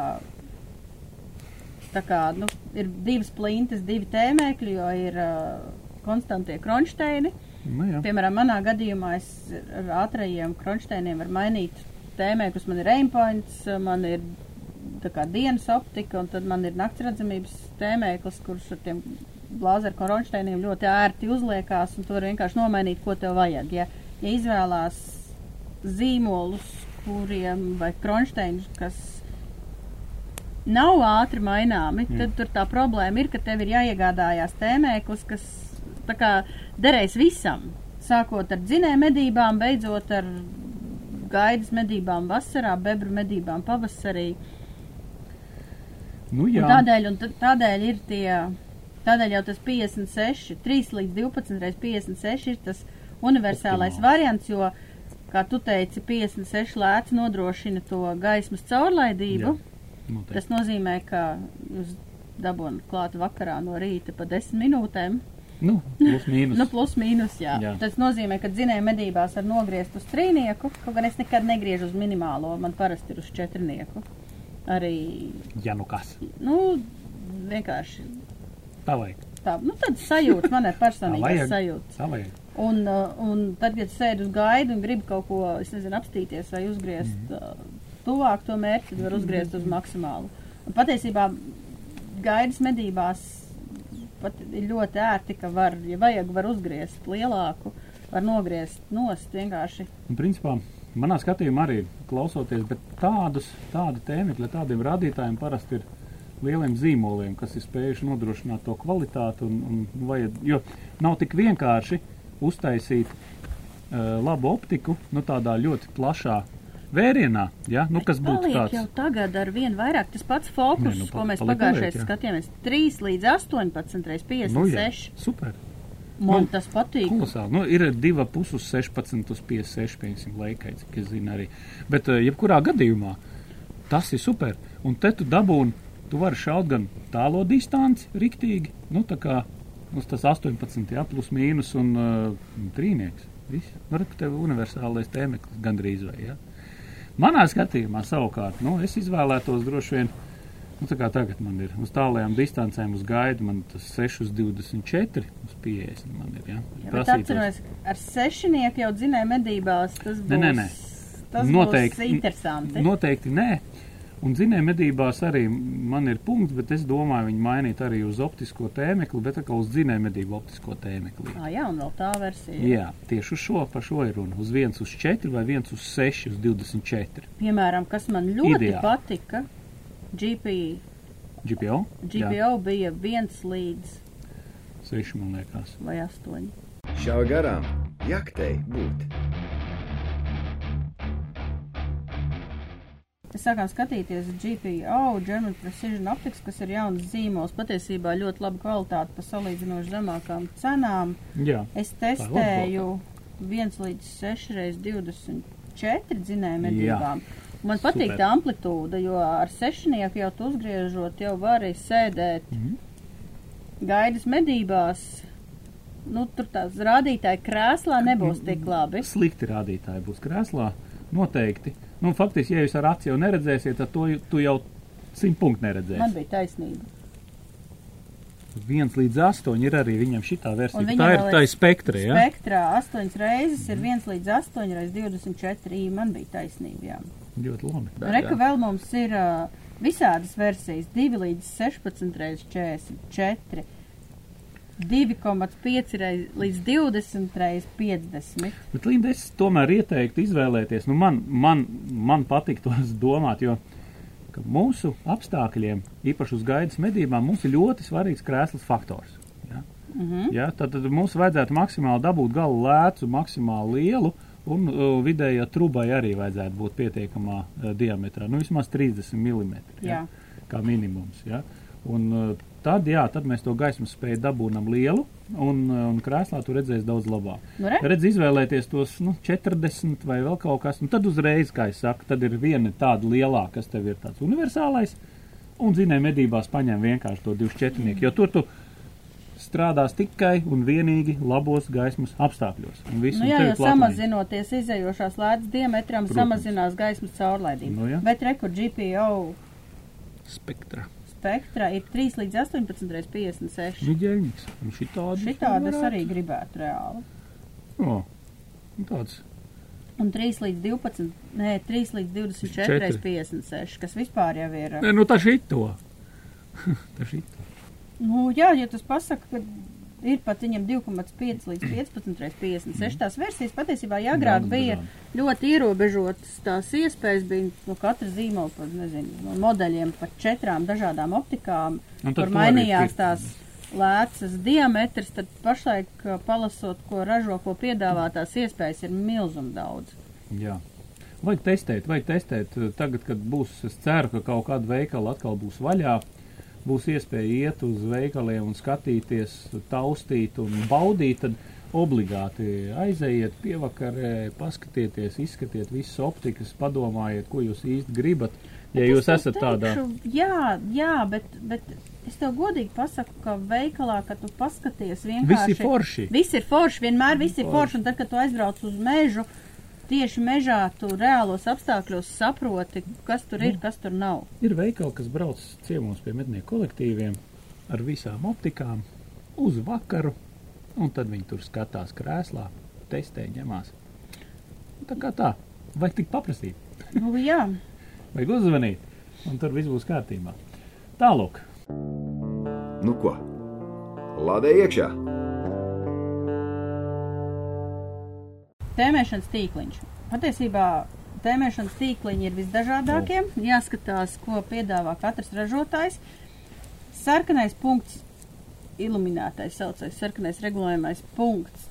tā kā, nu, ir divas plintas, divi tēmēkļi, jo ir uh, konstantie kronšteini. Nu, jā. Piemēram, manā gadījumā es ar ātrajiem kronšteiniem varu mainīt tēmēkļus. Man ir aimpoints, man ir kā dienas optika, un tad man ir naktsredzamības tēmēklis, kurš ar tiem blāzeru kronšteiniem ļoti ērti uzliekās, un to var vienkārši nomainīt, ko tev vajag. Ja, ja izvēlās zīmolus, kuriem vai kronšteinus, kas nav ātri maināmi, Mm. tad tur tā problēma ir, ka tev ir jāiegādājās tēmēklis, kas tā kā derēs visam. Sākot ar dzinēju medībām, beidzot ar gaidas medībām vasarā, bebru medībām pavasarī. Nu, Un jā. tādēļ, un tādēļ ir tie, tādēļ jau tas 56, 3 līdz 12 reiz 56 ir tas universālais variants, jo, kā tu teici, 56 lēts nodrošina to gaismas caurlaidību. Jā. Tas nozīmē, ka jūs dabūjāt klāt vakarā no rīta pa 10 minūtēm. Nu, plus mīnus. Nu, plus mīnus, jā. jā. Tas nozīmē, ka dzinēja medībās var nogriezt uz trīnieku, kaut gan es nekad negriežu uz minimālo, man parasti ir uz četrnieku. Arī, Ja nu kas. nu, vienkārši Tā vajag. tā, nu, tad sajūta, man ir personīga sajūta. Tā vajag. Un, uh, un tad, kad sēdi uz gaidu un gribi kaut ko, es nezinu, apstīties vai uzgriezt Mhm. mm. uh, tuvāk to mērķi, tad var uzgriezt uz maksimālu. Un patiesībā gaidas medībās pat ir ļoti ērti, ka var, ja vajag, var uzgriezt lielāku, var nogriezt nost vienkārši. Un, principā, manā skatījumā arī klausoties, bet tādus, tādu tēmekļu, tādiem rādītājiem parasti ir lieliem zīmoliem, kas ir spējuši nodrošināt to kvalitāti. Un, un vajad, jo nav tik vienkārši uztaisīt uh, labu optiku nu, tādā ļoti plašā vērienā, ja? nu, kas būtu tāds. jau tagad ar vien vairāk tas pats fokus, Nē, nu, ko mēs pagājušajā skatījāmies. 3 līdz 18, reiz 56. Nu, jā, super. Man Nu, tas patīk. Kolosāli. Nu, ir divi puses, 16, uz 56, piemēram, laikai, cik es zinu arī. Bet, uh, jebkurā gadījumā, tas ir super. Un te tu dabūni, tu vari šaut gan tālo distanci, riktīgi, nu, tā kā uz tas 18, jā, plus mīnus un uh, trīnieks. Viss. Nu, re, ka tev universālais tēmeklis gandrīz vai, jā. Manā skatījumā savukārt, nu, es izvēlētos droši vien, nu, tā kā tagad man ir uz tālajām distancēm, uz gaidu, man tas 6 uz 24, uz 50 man ir, jā. Jā, bet atceros, ar sešinieku jau dzinēja medībās. Tas būs, Nē, nē, nē. Tas Noteikti. būs interesanti. Noteikti nē. Un zinēja medībās arī man ir punkts, bet es domāju, viņi mainīt arī uz optisko tēmekli, bet atkal uz zinēja medību optisko tēmekli. Ah, jā, un vēl tā versija. Jā, tieši uz šo, par šo ir runa. Uz 1 uz 4 vai 1 uz 6 uz 24. Piemēram, kas man ļoti Ideāli. patika, GP, GPO? GPO bija viens līdz 6 man liekas. vai astoņi. Šāva garām, jaktei būt. Sākām skatīties GPO, German Precision Optics, kas ir jauns zīmols. Patiesībā ļoti laba kvalitāte par salīdzinoši zemākām cenām. Jā, Es testēju 1 līdz 6 reizes 24 dzinēju medībām. Man patīk Super. tā amplitūda, jo ar sešnieku jau tu uzgriežot, jau vari sēdēt Mhm. gaidas medībās. Nu, tur tās rādītāji krēslā nebūs tik labi. slikti rādītāji būs krēslā. Noteikti. Nu, faktiski, ja jūs ar aci jau neredzēsiet, tad to tu jau simt punktu Man neredzēsi. bija taisnība. Viens līdz astoņi ir arī viņam šitā versija. Tā ir tā spektra, ja? Spektrā 8 reizes ir 1 līdz 8 reizes 24. Man bija taisnība. Jā. Ļoti labi. Reka vēl mums ir uh, visādas versijas. 2 līdz 16 reizes 44. 2,5 reiz, līdz 20 reizes 50. Bet, Linda, es tomēr ieteiktu izvēlēties. Nu, man, man, man patīk tos domāt, jo mūsu apstākļiem, īpaši uz gaidas medībām, mums ir ļoti svarīgs krēsls faktors. Ja? Mm -hmm. Ja? Tad, tad mums vajadzētu maksimāli dabūt galu lēcu, maksimāli lielu. Un uh, vidējā trubai arī vajadzētu būt pietiekamā uh, diametrā, nu vismaz 30 mm. Jā. Kā minimums. Ja? Un uh, tad, jā, tad mēs to gaismas spēju dabūnam lielu, un, un krēslā tu redzēsi daudz labāk. Nu, re? Redz, izvēlēties tos nu, 40 vai vēl kaut kas, un tad uzreiz, kā es saku, tad ir viena tāda lielāka, kas tev ir tāds universālais, un zinē medībās paņem vienkārši to 24, jo tur tu strādās tikai un vienīgi labos gaismas apstākļos. Un viss, Nu jā, jo samazinoties izējošās lētas diametram, Protams. samazinās gaismas caurlaidību. Nu jā. Bet rekur GPO Spektra. Spektra ir 3 līdz 18 reiz 56. Miģeļņiks. Un šitādi. Šitādi es arī gribētu reāli. O, un tāds. Un 3 līdz 12, nē, 3 līdz 24 Četri. reiz 56, kas vispār jau ir. Nē, nu tā šito. tā šito. Nu, jā, ja tas pasaka, ka ir pat viņam 2,5 līdz 15 reiz 56. Tās versijas patiesībā agrāk Daudz bija ļoti ierobežotas. Tās iespējas bija no katra zīmola, pat, nezinu, no modeļiem pat četrām dažādām optikām, kur mainījās tās lēcas diametrs, tad pašlaik palasot, ko ražo, ko piedāvā, tās iespējas ir milzum daudz. Jā. Vajag testēt, vajag testēt. Tagad, kad būs, es ceru, ka kaut kāda veikala atkal būs vaļā, būs iespēja iet uz veikaliem un skatīties, taustīt un baudīt, tad obligāti aizejiet pievakarē, paskatieties, izskatiet visas optikas, padomājiet, ko jūs īsti gribat. Ja Bet jūs es tev esat tādā, teikšu, Jā, jā, bet, bet es tev godīgi pasaku, ka veikalā, kad tu paskaties vienkārši. visi forši. Viss ir forši, vienmēr viss ir Forši. un tad, kad tu aizbrauc uz mežu, tieši mežā tu reālos apstākļos saproti, kas tur Nu. ir, kas tur nav. Ir veikali, kas brauc ciemos pie mednieku kolektīviem ar visām optikām uz vakaru, un tad viņi tur skatās krēslā, testē, ņemās. Tā kā tā, vajag tik paprasīt, Nu, jā, vajag uzzvanīt, un tur viss būs kārtībā. Tālāk, Nu ko? Lādē iekšā! Tēmēšanas tīkliņš. Patiesībā tēmēšanas tīkliņi ir visdažādākie. Jāskatās, ko piedāvā katrs ražotājs. Sarkanais punkts, iluminētais, saucamais sarkanais regulējumais punkts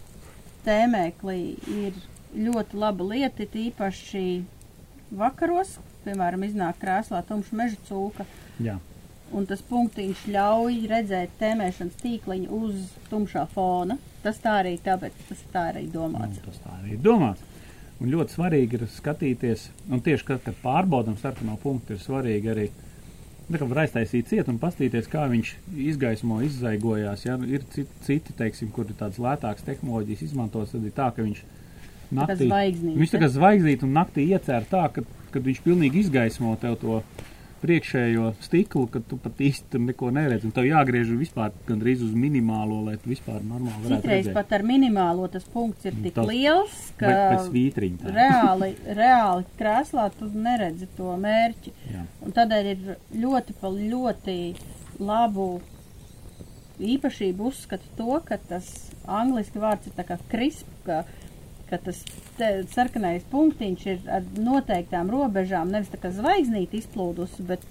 tēmēklī ir ļoti laba lieta, it īpaši vakaros, piemēram, iznāk krēslā tumša meža cūka, jā, un tas punktiņš ļauj redzēt tēmēšanas tīkliņu uz tumšā fona. Tas tā arī tāpēc, tas tā arī domāts. nu, tas tā arī domāts. Un ļoti svarīgi ir skatīties, un tieši kad, kad pārbaudām sarkano punktu, ir svarīgi arī kā var aiztaisīt ciet un paskatīties, kā viņš izgaismo, izzaigojās. Ja? Ir citi, citi teiksim, kur ir tādas lētākas tehnoloģijas izmantotas, tad ir tā, ka viņš naktī, viņš tā kā zvaigznīt un naktī iecēr tā, ka, kad viņš pilnīgi izgaismo tev to priekšējo stiklu, ka tu pat īsti tur neko neredzi. Tev jāgriež vispār gandrīz uz minimālo, lai tu vispār normāli varētu Citreiz redzēt. pat ar minimālo tas punkts ir tik tas- liels, ka reāli, reāli krēslā tu neredzi to mērķi. Jā. Un tādēļ ir ļoti, pa ļoti labu īpašību uzskata to, ka tas angliski vārds ir tā kā crisp, ka, ka tas sarkanais punktiņš ir ar noteiktām robežām, nevis tā kā zvaigznīti izplūdusi, bet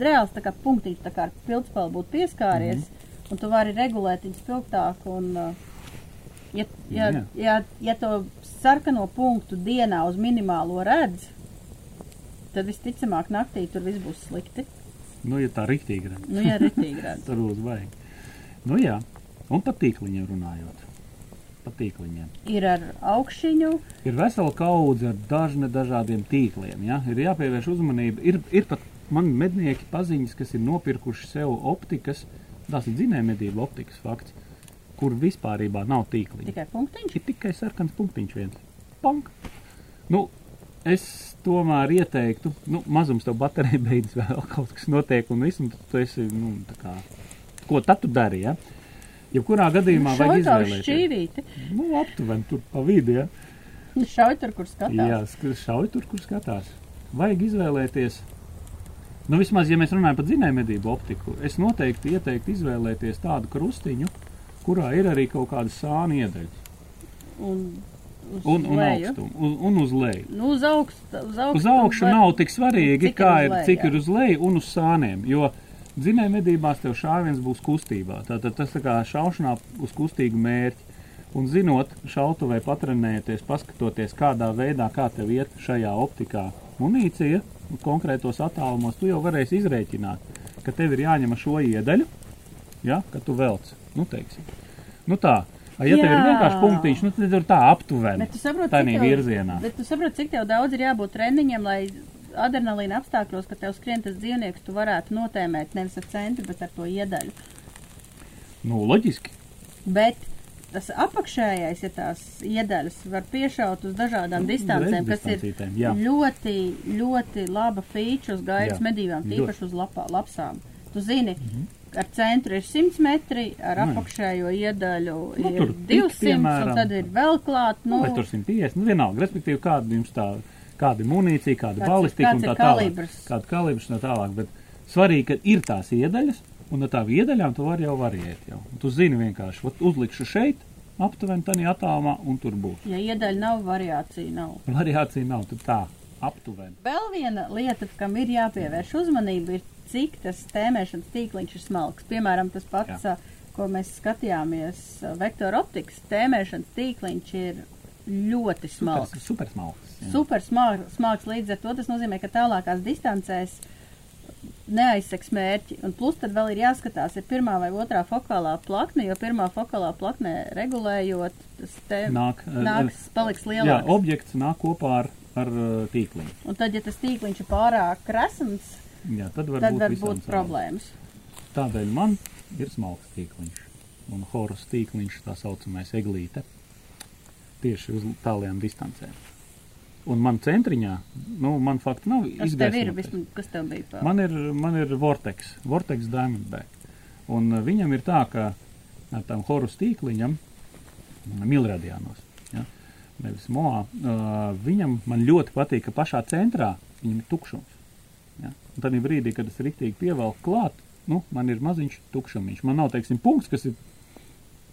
reāls tā kā punktiņš tā kā ar pildspēlu būtu pieskāries, mm -hmm. un tu vari regulēt viņu spilgtāk un uh, Ja, ja, Jā. ja, ja to sarkano punktu dienā uz minimālo redz, tad visticamāk naktī tur viss būs slikti. Nu, ja tā riktīgi redz. Nu, ja ritīgi redz. Tur būs vajag. Nu jā, un par tīkliņiem runājot. Par tīkliņiem. Ir ar augšiņu, Ir vesela kaudze ar dažne dažādiem tīkliem. Ja? Ir jāpievērš uzmanība. Ir, ir pat man mednieki paziņas, kas ir nopirkuši sev optikas, tās ir dzinējumedību optikas fakts, kur vispārībā nav tīkliņa. tikai punktiņš. Ir tikai sarkans punktiņš viens. Pank! Nu, es tomēr ieteiktu, nu, mazums tev baterija beidzas, vēl kaut kas notiek, un viss, un tu esi, nu, tā kā, ko tad tu dari, ja? Jebkurā gadījumā vajag tā uz izvēlēties. šķīvīti. Nu, aptuveni tur pa vidu, ja? Šauj tur, kur skatās. Jā, šauj tur, kur skatās. Vajag izvēlēties. Nu, vismaz, ja mēs runājam par dzinējumedību optiku, es noteikti ieteiktu izvēlēties tādu krustiņu, kurā ir arī kaut kāda sāna iedaļa. Un uz Un, un leju. augstumu, un, un uz leju. Nu, uz augstu. Uz augstu, Uz augšu var- nav tik svarīgi, cik ir kā uz ir, leju, cik jā. ir uz leju un uz sāniem. Jo dzinēja medībās tev šāviens būs kustībā. Tātad tas tā kā šaušanā uz kustīgu mērķi. Un zinot, šautavē patrenēties, paskatoties, kādā veidā kā tev iet šajā optikā munīcija, konkrētos attālumos, tu jau varēsi izrēķināt, ka tev ir jāņem šo iedaļu, ja, ka tu velc, nu, teiksim. Nu tā, A, ja tev ir Jā. vienkārši punktiņš, nu, tad tur tā aptuveni. Bet tu saproti, cik tev-. Bet tu saproti, cik tev daudz ir jābūt treniņiem, lai adrenalīna apstākļos, ka tev skrien tas dzīvnieks, tu varētu notēmēt nevis ar centru, bet ar to iedaļu. Nu, loģiski. Bet tas apakšējais, ja tās iedaļas var piešaut uz dažādām Nu, distancēm, kas ir jā. ļoti, ļoti laba feature uz gaidas medībām, tīpaši uz lapā, lapsām. Tu zini, ar centru ir 100 metri, ar Nu, jā. apakšējo iedaļu Nu, ir tur tik, 200, piemēram. un tad ir vēl klāt, nu, Vai tur 150, nu, vienalga, respektīvi, kāda jums tā, kāda ir munīcija, kāda Kāds balistika un kāds tā ir tālāk. Kāda kalibrs un tā tālāk, bet svarīgi, ka ir tās iedaļas, un ar tām iedaļām tu vari jau variēt jau. Un tu zini vienkārši, vat uzlikšu šeit, aptuveni tādā attālumā, un tur būs. ja iedaļa nav, variācija nav. Variācija nav, tad tā, aptuveni. Vēl viena lieta, kam ir jāpievērš uzmanība, ir cik tas tēmēšanas tīkliņš ir smalks. Piemēram, tas pats, Jā. ko mēs skatījāmies, vektora optikas tēmēšanas tīkliņš ir ļoti smalks. Super, super smalks. jā. Super smalks, smalks līdz ar to tas nozīmē, ka tālākās distancēs neaizseks mērķi. Un plus tad vēl ir jāskatās, ir pirmā vai otrā fokālā plakne, jo pirmā fokālā plakne regulējot, tas te Nāk, eh, nāks, paliks Jā, lielāks. objekts nāk kopā ar, ar uh, tīkliņu. Un tad, ja tas tīkliņš ir pārāk resns, Jā, tad var tad būt var būt savām. problēmas. Tādēļ man ir smalks tīkliņš. Un horus tīkliņš, tā saucamais eglīte, tieši uz tālajām distancēm. Un man centriņā, nu, man fakti nav Kas tev ir? Vismaz, kas tev bija? Pa? Man ir, man ir Vortex, Vortex Diamondback. Un uh, viņam ir tā, ka ar tam horus tīkliņam, milradiānos, ja, nevis moā, uh, viņam man ļoti patīk, ka pašā centrā viņam ir tukšums. Ja. Un tad brīdī, kad es riktīgi pievelku klāt, nu, man ir maziņš tukšumiņš. Man nav, teiksim, punkts, kas ir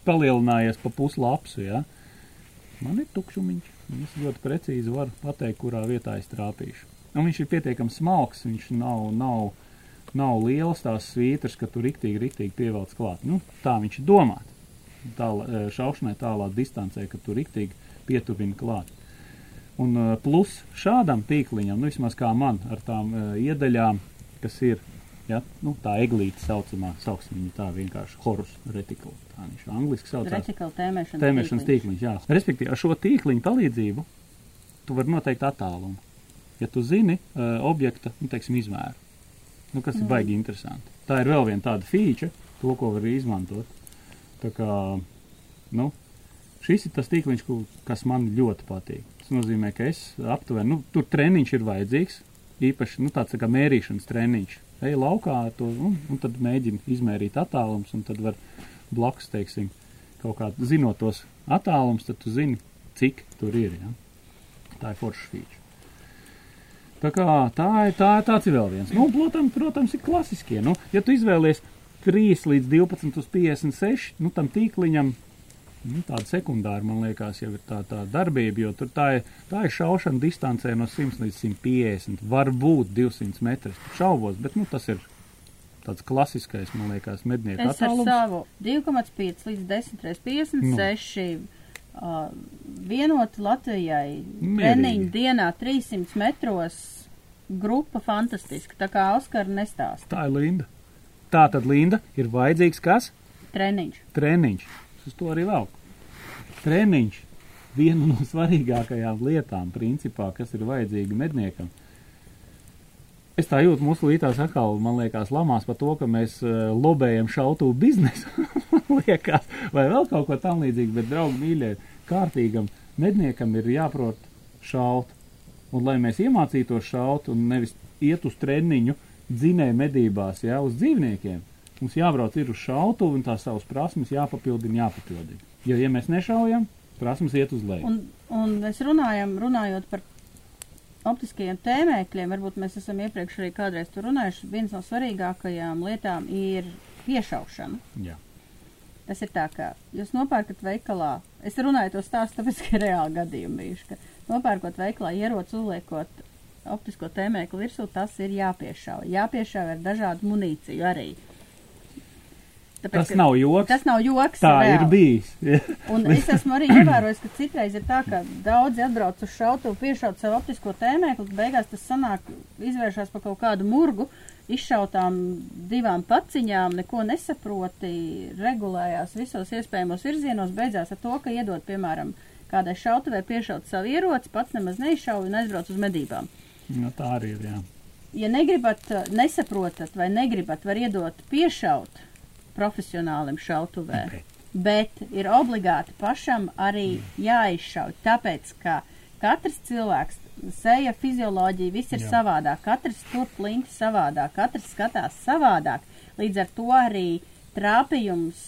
palielinājies pa puslapsu, ja. Man ir tukšumiņš. un Es ļoti precīzi varu pateikt, kurā vietā es trāpīšu. Un viņš ir pietiekami smalks, viņš nav, nav, nav liels tās svītras, ka tu riktīgi, riktīgi pievelc klāt. Nu, tā viņš ir domāts. Tā, šaušanai tālā distancē, ka tu riktīgi pietuvini klāt. Un uh, plus šādam tīkliņam, nu vismaz kā man, ar tām uh, iedaļām, kas ir ja, nu, tā eglīte saucamā, sauksim viņu tā vienkārši horus retikula. Tā viņš angliski saucās. Retikala tēmēšanas, Tēmēšanas tīkliņš, jā. Respektīvi, ar šo tīkliņu palīdzību tu vari noteikt attālumu. Ja tu zini uh, objekta, nu, teiksim, izmēru, nu, kas ir Mm. baigi interesanti. Tā ir vēl viena tāda feature, to, ko var izmantot. Tā kā, nu, šis ir tas tīkliņš, kas man ļoti patīk. Tas nozīmē, ka es aptuveni, nu, tur treniņš ir vajadzīgs, īpaši, nu, tāds tā kā mērīšanas treniņš. Ej laukā ar to, un, un tad mēģini izmērīt attālums, un tad var blakus, teiksim, kaut kā zinot tos attālums, tad tu zini, cik tur ir. Ja? Tā ir forša feature. Tā kā tā ir, tā ir tāds ir vēl viens. Nu, protams, protams, ir klasiskie. Nu, ja tu izvēlies 3 līdz 12 uz 56, nu, tam tīkliņam, nu, tāda sekundāra, man liekas, jau ir tā, tā darbība, jo tur tā ir, tā ir šaušana distancē no 100 līdz 150, varbūt 200 metrus. Šaubos, bet, nu, tas ir tāds klasiskais, man liekas, mednieku Es ar attālums. savu 2,5 līdz 10 reiz 56 Nu. uh, vienot Latvijai treniņu dienā 300 metros grupa fantastiska. Tā kā Oskara nestāst Tā ir Linda. Tā tad Linda ir vajadzīgs kas? treniņš. Treniņš. Uz to arī vēl. Treniņš. Viena no svarīgākajām lietām, principā, kas ir vajadzīga medniekam. Es tā jūtu, mūsu lītās atkal, man liekas, lamās par to, ka mēs uh, lobējam šautu biznesu. liekas, vai vēl kaut ko tam līdzīgu, bet, draugi, mīļie, kārtīgam medniekam ir jāprot šaut. Un, lai mēs iemācītos šaut un nevis iet uz treniņu dzinēju medībās, jā, uz dzīvniekiem, mums jābrauc ir uz šautuvu un tās savas prasmes jāpapildina, jāpapildina. Jo, ja mēs nešaujam, prasmes iet uz leju. Un, un mēs runājam, runājot par optiskajiem tēmēkļiem, varbūt mēs esam iepriekš arī kādreiz tur runājuši, viens no svarīgākajām lietām ir piešaušana. Jā. Tas ir tā, ka jūs nopērkat veikalā, es runāju to stāstu, tāpēc, ka reāli gadījumi bijuši, ka nopērkot veikalā ieroci uzliekot optisko tēmēklu virsū, tas ir jāpiešauj. Jāpiešauj ar dažādu munīciju arī. Tāpēc, Tas nav joks. Tas nav joks. Tā reāli. ir bijis. Un es esmu arī ievērojis, ka citreiz ir tā, ka daudzi atbrauc uz šautuvu, piešaut savu optisko tēmēklu, beigās tas sanāk, izvēršas par kaut kādu murgu, izšautām divām paciņām, neko nesaproti, regulējās visos iespējamos virzienos, beidzās ar to, ka iedod, piemēram, kādai šautavē piešaut savu ieroci, pats nemaz neizšauja un aizbrauc uz medībām. Nu, tā arī ir, jā. Ja negribat, nesaprotat vai negribat, var iedot piešaut profesionālim šautuvē, Ok. bet ir obligāti pašam arī jāizšauj, tāpēc, ka katrs cilvēks, seja fizioloģija, viss ir Jā. savādāk, katrs tur plinti savādāk, katrs skatās savādāk, līdz ar to arī trāpījums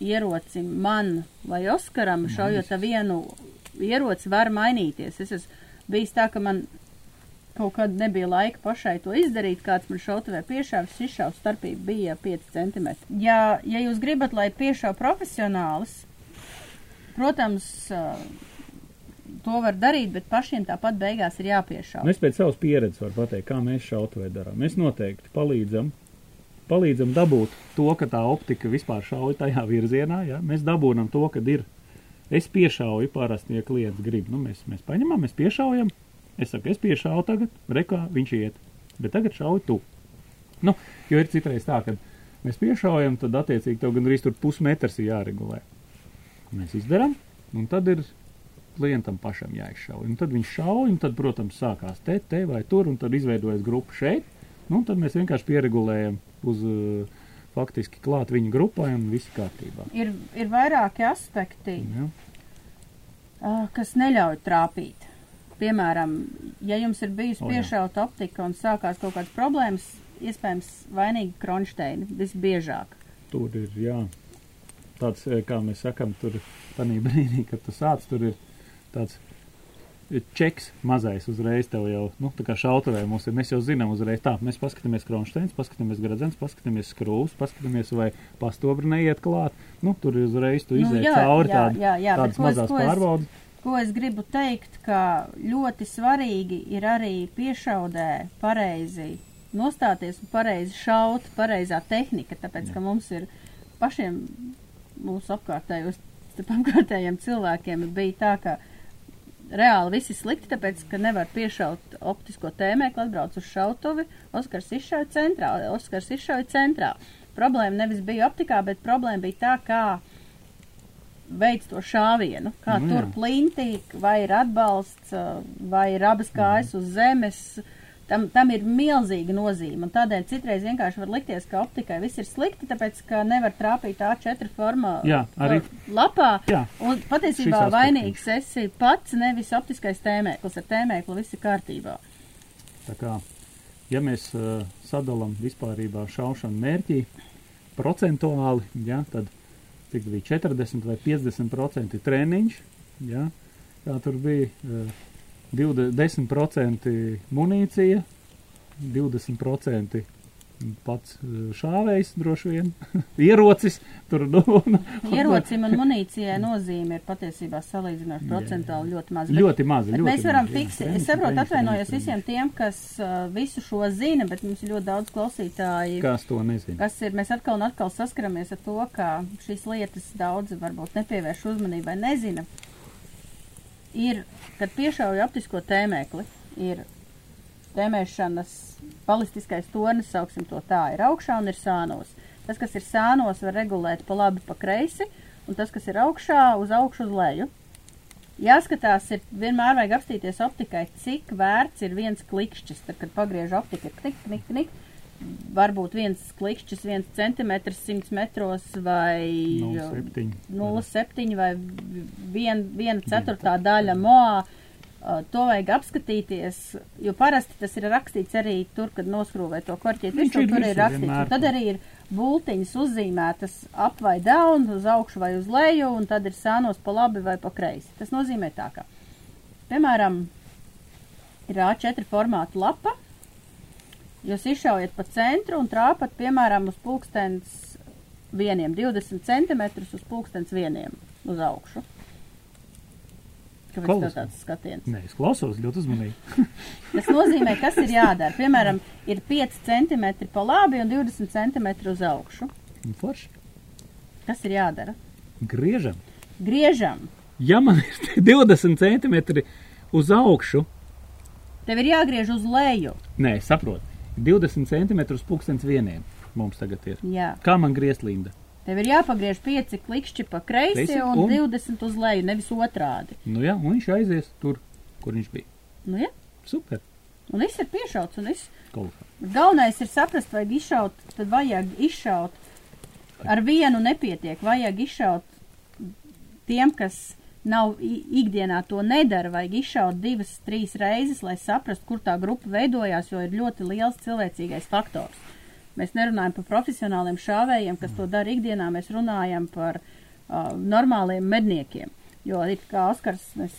ierocim man vai Oskaram, šaujot vienu ieroci, var mainīties. Es esmu bijis tā, ka man kaut kad nebija laika pašai to izdarīt, kāds man šautavē piešāvis, izšāvis starpība bija 5 cm. Ja, ja jūs gribat, lai piešāv profesionālis, protams, to var darīt, bet pašiem tāpat beigās ir jāpiešāv. Nu, es pēc savas pieredzes varu pateikt, kā mēs šautavē darām. Mēs noteikti palīdzam, palīdzam dabūt to, ka tā optika vispār šauj tajā virzienā. Ja? Mēs dabūnam to, ka ir. Es piešauju parasti, ja klients grib. Nu, mēs, mēs paņemam, mēs piešaujam. Es saku, es piešauju tagad, rekā viņš iet. Bet tagad šauj tu. Nu, jo ir citreiz tā, ka mēs piešaujam, tad attiecīgi tev gandrīz tur pusmetrs ir jāregulē. Mēs izdarām, un tad ir klientam pašam jāizšauj. Un tad viņš šauj, un tad, protams, sākās te, te vai tur, un tad izveidojas grupa šeit. Nu, un tad mēs vienkārši pieregulējam uz uh, faktiski klāt viņa grupai, un viss kārtībā. Ir, ir vairāki aspekti, Ja? ā, kas neļauj trāpīt. Piemēram, ja jums ir bijusi piešauta optika un sākās kaut kādas problēmas, iespējams, vainīgi kronšteini visbiežāk. Tur ir, jā, tāds, eh, kā mēs sakam, tur tādā brīdī, kad tu sāc, tur ir tāds čeks mazais uzreiz tev jau, nu, tā kā šautavē mums ir, mēs jau zinām uzreiz tā, mēs paskatāmies kronšteins, paskatāmies gradzens, paskatāmies skrūvs, paskatāmies, vai pastobri neiet klāt, nu, tur ir uzreiz tu Nu, jā, cauri jā, tād, jā, jā, tādas es- mazās es- pārbaudas. Ko es gribu teikt, ka ļoti svarīgi ir arī piešaudē pareizi nostāties un pareizi šaut, pareizā tehnika, tāpēc, ka mums ir pašiem mūsu apkārtējos, apkārtējiem cilvēkiem bija tā, ka reāli viss ir slikti, tāpēc, ka nevar piešaut optisko tēmēkli, atbrauc uz šautuvi, Oskars izšauja centrā, Oskars izšauja centrā. Problēma nevis bija optikā, bet problēma bija tā, kā veids to šāvienu, kā Nu, tur plintī, vai ir atbalsts, vai ir abas kājas uz zemes. Tam, tam ir milzīga nozīme, tādēļ citreiz vienkārši var likties, ka optikai viss ir slikti, tāpēc, ka nevar trāpīt A4 formā Jā, arī- lapā, Jā, un patiesībā vainīgs esi pats, nevis optiskais tēmēklis, ar tēmēkli viss ir kārtībā. Tā kā, ja mēs uh, sadalām vispārībā šaušanu mērķī procentuāli, ja, tad cik bija 40 vai 50% treniņš, ja, kā tur bija uh, 10% munīcija, 20% pats uh, šāvējs droši vien, ierocis, tur, nu, un, Ierocim un munīcijai nozīme ir patiesībā salīdzinoši Jā. procentuāli ļoti maz. Bet- ļoti mazi. Bet ļoti mēs varam jā. fiksēt. Es saprotu, atvainojos visiem tiem, kas uh, visu šo zina, bet mums ir ļoti daudz klausītāji, Kas to nezina? kas ir. Mēs atkal un atkal saskaramies ar to, ka šīs lietas daudzi varbūt nepievērš uzmanību vai nezina. Ir, kad piešauja optisko tēmēkli, ir tēmēšanas balistiskais tornis, sauksim to tā, ir augšā un ir sānos. Tas, kas ir sānos, var regulēt pa labi, pa kreisi, un tas, kas ir augšā, uz augšu, uz leju. Jāskatās, ir vienmēr vajag apstīties optikai, cik vērts ir viens klikšķis. Tad, kad pagriež optika, ir klik, klik, klik. Varbūt viens klikšķis, viens centimetrs, simts metros vai 0,7. 0,7 vai vien, viena ceturtā daļa moā. Uh, to vajag apskatīties, jo parasti tas ir rakstīts arī tur, kad noskrūvē to korķieti. Viņš ir tur ir rakstīts. Un tad tur. arī ir bultiņas uzzīmētas ap vai down, uz augšu vai uz leju, un tad ir sānos pa labi vai pa kreisi. Tas nozīmē tā, ka, piemēram, ir A4 formāta lapa, jūs izšaujat pa centru un trāpat, piemēram, uz pulkstens vieniem, 20 cm uz pulkstens vieniem uz augšu. Kāpēc tev Kolosāli. tāds skatiens? Nē, es klausos ļoti uzmanīgi. Tas nozīmē, kas ir jādara. Piemēram, ir 5 cm pa labi un 20 cm uz augšu. Un Forši. Kas ir jādara? Griežam. Griežam. Ja man ir 20 centimetri uz augšu, Tev ir jāgriež uz leju. nē, saprotu. 20 centimetrus pulkstens vieniem mums tagad ir. Jā. Kā man griezt linda? Tev ir jāpagriež pieci klikšķi pa kreisi Kreisi un, un- 20 uz leju, nevis otrādi. Nu jā, un viņš aizies tur, kur viņš bija. Nu, ja? Super. Un viss ir piešauts, un viss. Kolosāli. Galvenais ir saprast, vajag izšaut, tad vajag izšaut. Ar vienu nepietiek, vajag izšaut tiem, kas nav i- ikdienā to nedara, vajag izšaut divas, trīs reizes, lai saprastu, kur tā grupa veidojās, jo ir ļoti liels cilvēcīgais faktors. Mēs nerunājam par profesionāliem šāvējiem, kas to dara ikdienā, mēs runājam par uh, normāliem medniekiem. Jo, it kā Oskars, mēs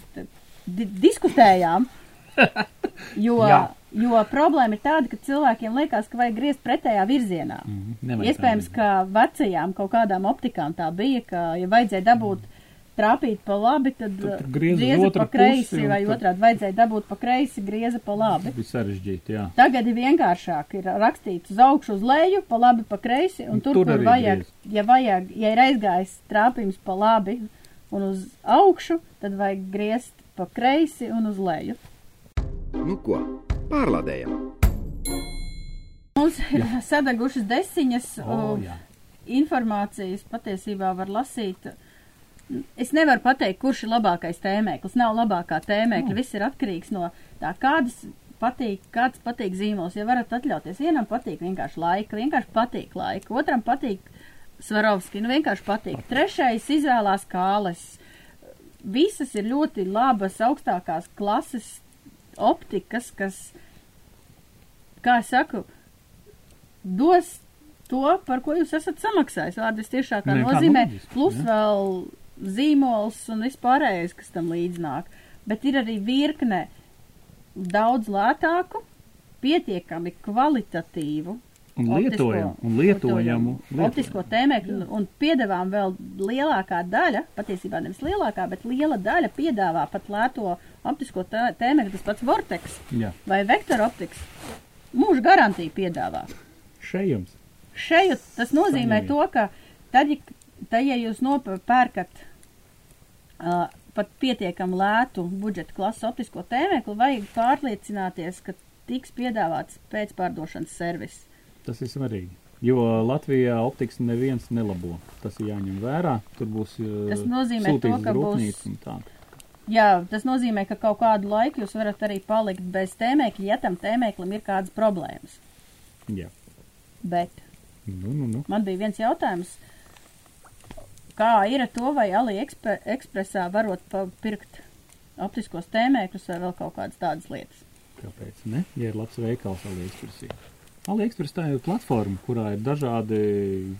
di diskutējām, jo, jo problēma ir tāda, ka cilvēkiem liekas, ka vajag griezt pretējā virzienā. Nevajag Iespējams, ka vecajām kaut kādām optikām tā bija, ka, ja vajadzēja dabūt trāpīt pa labi, tad, Tad uh, grieza otru pa kreisi, pusi vai tad- otrādi vajadzēja dabūt pa kreisi, grieza pa labi. Bija sarežģīti, jā. Tagad ir vienkāršāk, ir rakstīts uz augšu, uz leju, pa labi, pa kreisi, un Un tur, tur kur vajag, griez. ja vajag, ja ir aizgājis trāpījums pa labi un uz augšu, tad vajag griezt pa kreisi un uz leju. Nu ko, pārlādējam! Mums ir sadagušas desiņas, O, uh, jā. informācijas patiesībā var lasīt. Es nevaru pateikt, kurš ir labākais tēmēklis. Nav labākā tēmēkļa. Nu. Viss ir atkarīgs no tā, kādas patīk, kāds patīk zīmols. Ja varat atļauties, vienam patīk vienkārši laika, vienkārši patīk laika, otram patīk Svarovski, nu vienkārši patīk. Trešais izvēlās kāles. Visas ir ļoti labas, augstākās klases optikas, kas, kā es saku, dos to, par ko jūs esat samaksājis. Vārdas tiešākā nozīmē, plus jā. vēl zīmols un vispārējais, kas tam līdznāk. Bet ir arī virkne daudz lētāku, pietiekami kvalitatīvu. Un lietojamu, un lietojamu. Optisko tēmēkļu, un- un piedāvām vēl lielākā daļa, patiesībā nevis lielākā, bet liela daļa piedāvā pat lēto optisko tē- tēmēkļu, tas pats Vortex Jā, vai Vektor optiks. Mūža garantija piedāvā. šejums. Šeit tas nozīmē Saņemiet. to, ka tad, ja, tad, ja jūs nopērkat uh, pat pietiekami lētu budžeta klases optisko tēmēkli, vajag pārliecināties, ka tiks piedāvāts pēcpārdošanas servis. Tas ir svarīgi. Jo Latvijā optikas neviens nelabo. Tas ir jāņem vērā. Tur būs uh, Tas nozīmē to, ka būs-. Jā, tas nozīmē, ka kaut kādu laiku jūs varat arī palikt bez tēmēkļa, ja tam tēmēklim ir kādas problēmas. Jā. Bet Nu, nu, nu. man bija viens jautājums, kā ir ar to, vai AliExpressā varot pirkt optiskos tēmēkļus vai vēl kaut kādas tādas lietas. Kāpēc? Ne? Ja ir labs veikals AliExpressī. AliExpress tā ir platforma, kurā ir dažādi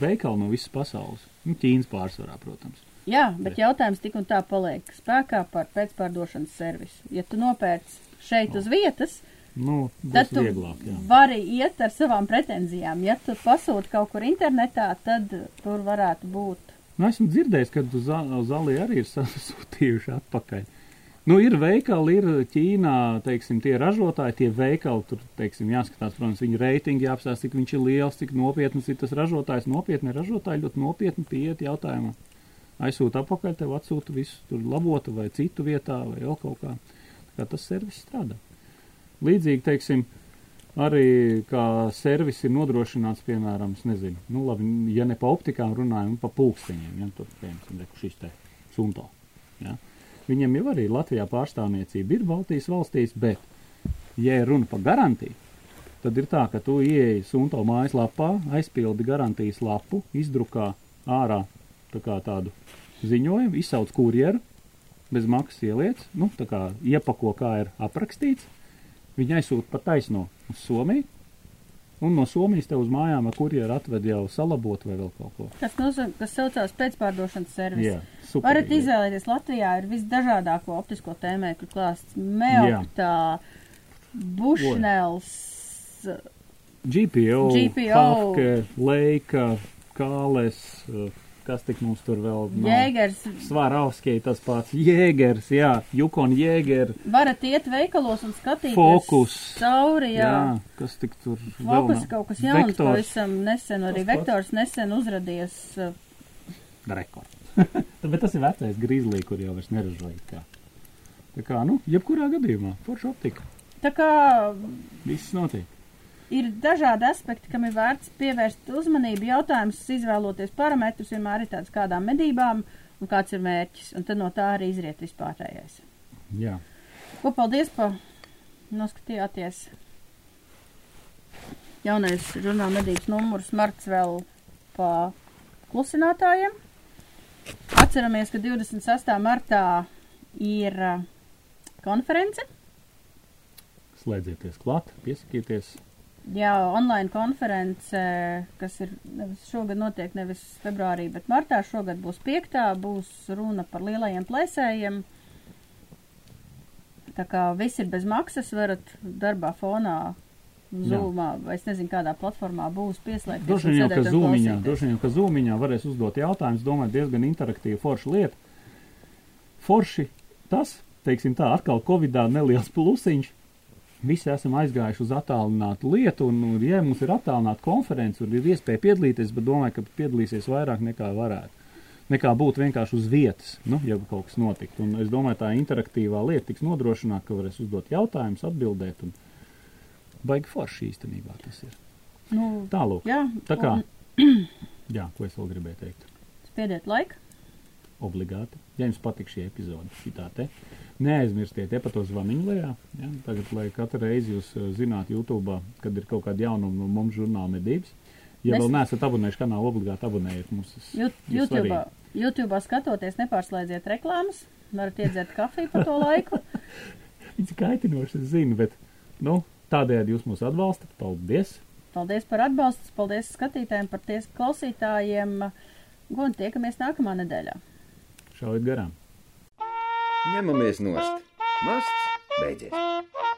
veikali no visas pasaules. Nu, Ķīnas pārsvarā, protams. Jā, bet jautājums tik un tā paliek spēkā par pēcpārdošanas servisu. Ja tu nopērc šeit uz vietas, Nu, tad tu vieglāk. Jā. vari iet ar savām pretenzijām. Ja tu pasūti kaut kur internetā, tad tur varētu būt. Nu, esmu dzirdējis, ka Alī arī ir sasūtījuši atpakaļ. Nu, ir veikali, ir Ķīnā, teiksim, tie ražotāji, tie veikali, tur, teiksim, jāskatās, protams, viņa reitingi jāapstāsta, cik viņš ir liels, cik nopietns ir tas ražotājs. Nopietni ražotāji ļoti nopietni pieiet jautājumā. Aizsūta apakaļ, tev atsūta visu tur labotu vai citu vietā vai vēl kaut kā. Tā kā tas servis strādā. Līdzīgi, teiksim, arī kā servis ir nodrošināts, piemēram, nezinu, nu labi, ja ne pa optikām runājam, nu pa pulksteņiem, ja tur, piemēram, reku šis te sunto, ja. Viņam jau arī Latvijā pārstāvniecība ir Baltijas valstīs, bet, ja runa par garantiju, tad ir tā, ka tu ieeji sunto mājaslapā, aizpildi garantijas lapu, izdrukā ārā tā kā tādu ziņojumu, izsauc kurjeru, bez maksas ieliec, nu, tā kā iepako, kā ir aprakstīts, Viņa aizsūta pa taisno uz Somiju, un no Somijas te uz mājām ar kurjeru atved jau salabot vai vēl kaut ko. Kas, nozīm, kas saucās pēcpārdošanas servis. Jā, super. Varat izvēlēties, Latvijā ir visdažādāko optisko tēmēkļu klāsts. Meoptā, Bušnels, GPO, GPO. Hafke, Leika, Kāles, eh, kas tik mums tur vēl nav? Jēgers. Svarovskij tas pats, Jēgers, jā, Jukon Jēger, Varat iet veikalos un skatīties Fokus. cauri, jā. jā, kas tik tur vēl Fokus kaut kas jauns, Vektors. pavisam nesen, arī Tas pats. vektors nesen uzradies. uh, Rekord. Bet tas ir vecais grīzlī, kur jau vairs neražoja. Kā. Tā kā, nu, jebkurā gadījumā, forša optika. Tā kā Viss notiek. Ir dažādi aspekti, kam ir vērts pievērst uzmanību. Jautājums, izvēloties parametrus, vienmēr ir tāds kādām medībām un kāds ir mērķis. Un tad no tā arī izriet vispārējais. Jā. Ko paldies, pa noskatījāties. Jaunais žurnāla medības numurs marts vēl pa klusinātājiem. Atceramies, ka 26. martā ir uh, konference. Slēdzieties klāt, piesakieties. Jā, online konference, kas ir nevis šogad notiek nevis februārī, bet martā šogad būs piektā, būs runa par lielajiem plēsējiem. Tā kā viss ir bez maksas, varat darbā fonā, zūmā, vai es nezinu, kādā platformā būs pieslēgties. Droši vien jau, ka zūmiņā, droši vien, ka zūmiņā varēs uzdot jautājumus, domāju, diezgan interaktīva forša lieta. Forši tas, teiksim tā, atkal Covidā neliels plusiņš. Visi esam aizgājuši uz attālinātu lietu, un, un ja mums ir attālināta konference, un ir iespēja piedalīties, bet domāju, ka piedalīsies vairāk nekā varētu. Nekā būt vienkārši uz vietas, nu, ja kaut kas notikt. Un es domāju, tā interaktīvā lieta tiks nodrošināta, ka varēs uzdot jautājumus, atbildēt. Un baigi forši īstenībā tas ir. Nu, Tālāk. jā, Tā kā, un jā, ko es vēl gribēju teikt? spiediet laiku. obligāti. Ja jums patīk šī epizode, šitā te, neaizmirstiet iepat to zvaniņu lejā. Ja? Tagad, lai katru reizi jūs eh, zināt YouTube, kad ir kaut kāda jaunuma no mums žurnāla medības. Ja Mēs- vēl neesat abonējuši kanālu, obligāti abonējiet mums. YouTube. YouTube skatoties, nepārslēdziet reklāmas. Varat iedzert kafiju pa to laiku. Viņš ir kaitinošs, es zinu, bet nu, tādējādi jūs mūs atbalstat. Paldies! Paldies par atbalstu, paldies skatītājiem, par ties klausītājiem. Un tiekamies nākamā nedēļā. Šaujiet garām! ņemamies nost. Masts beidzies!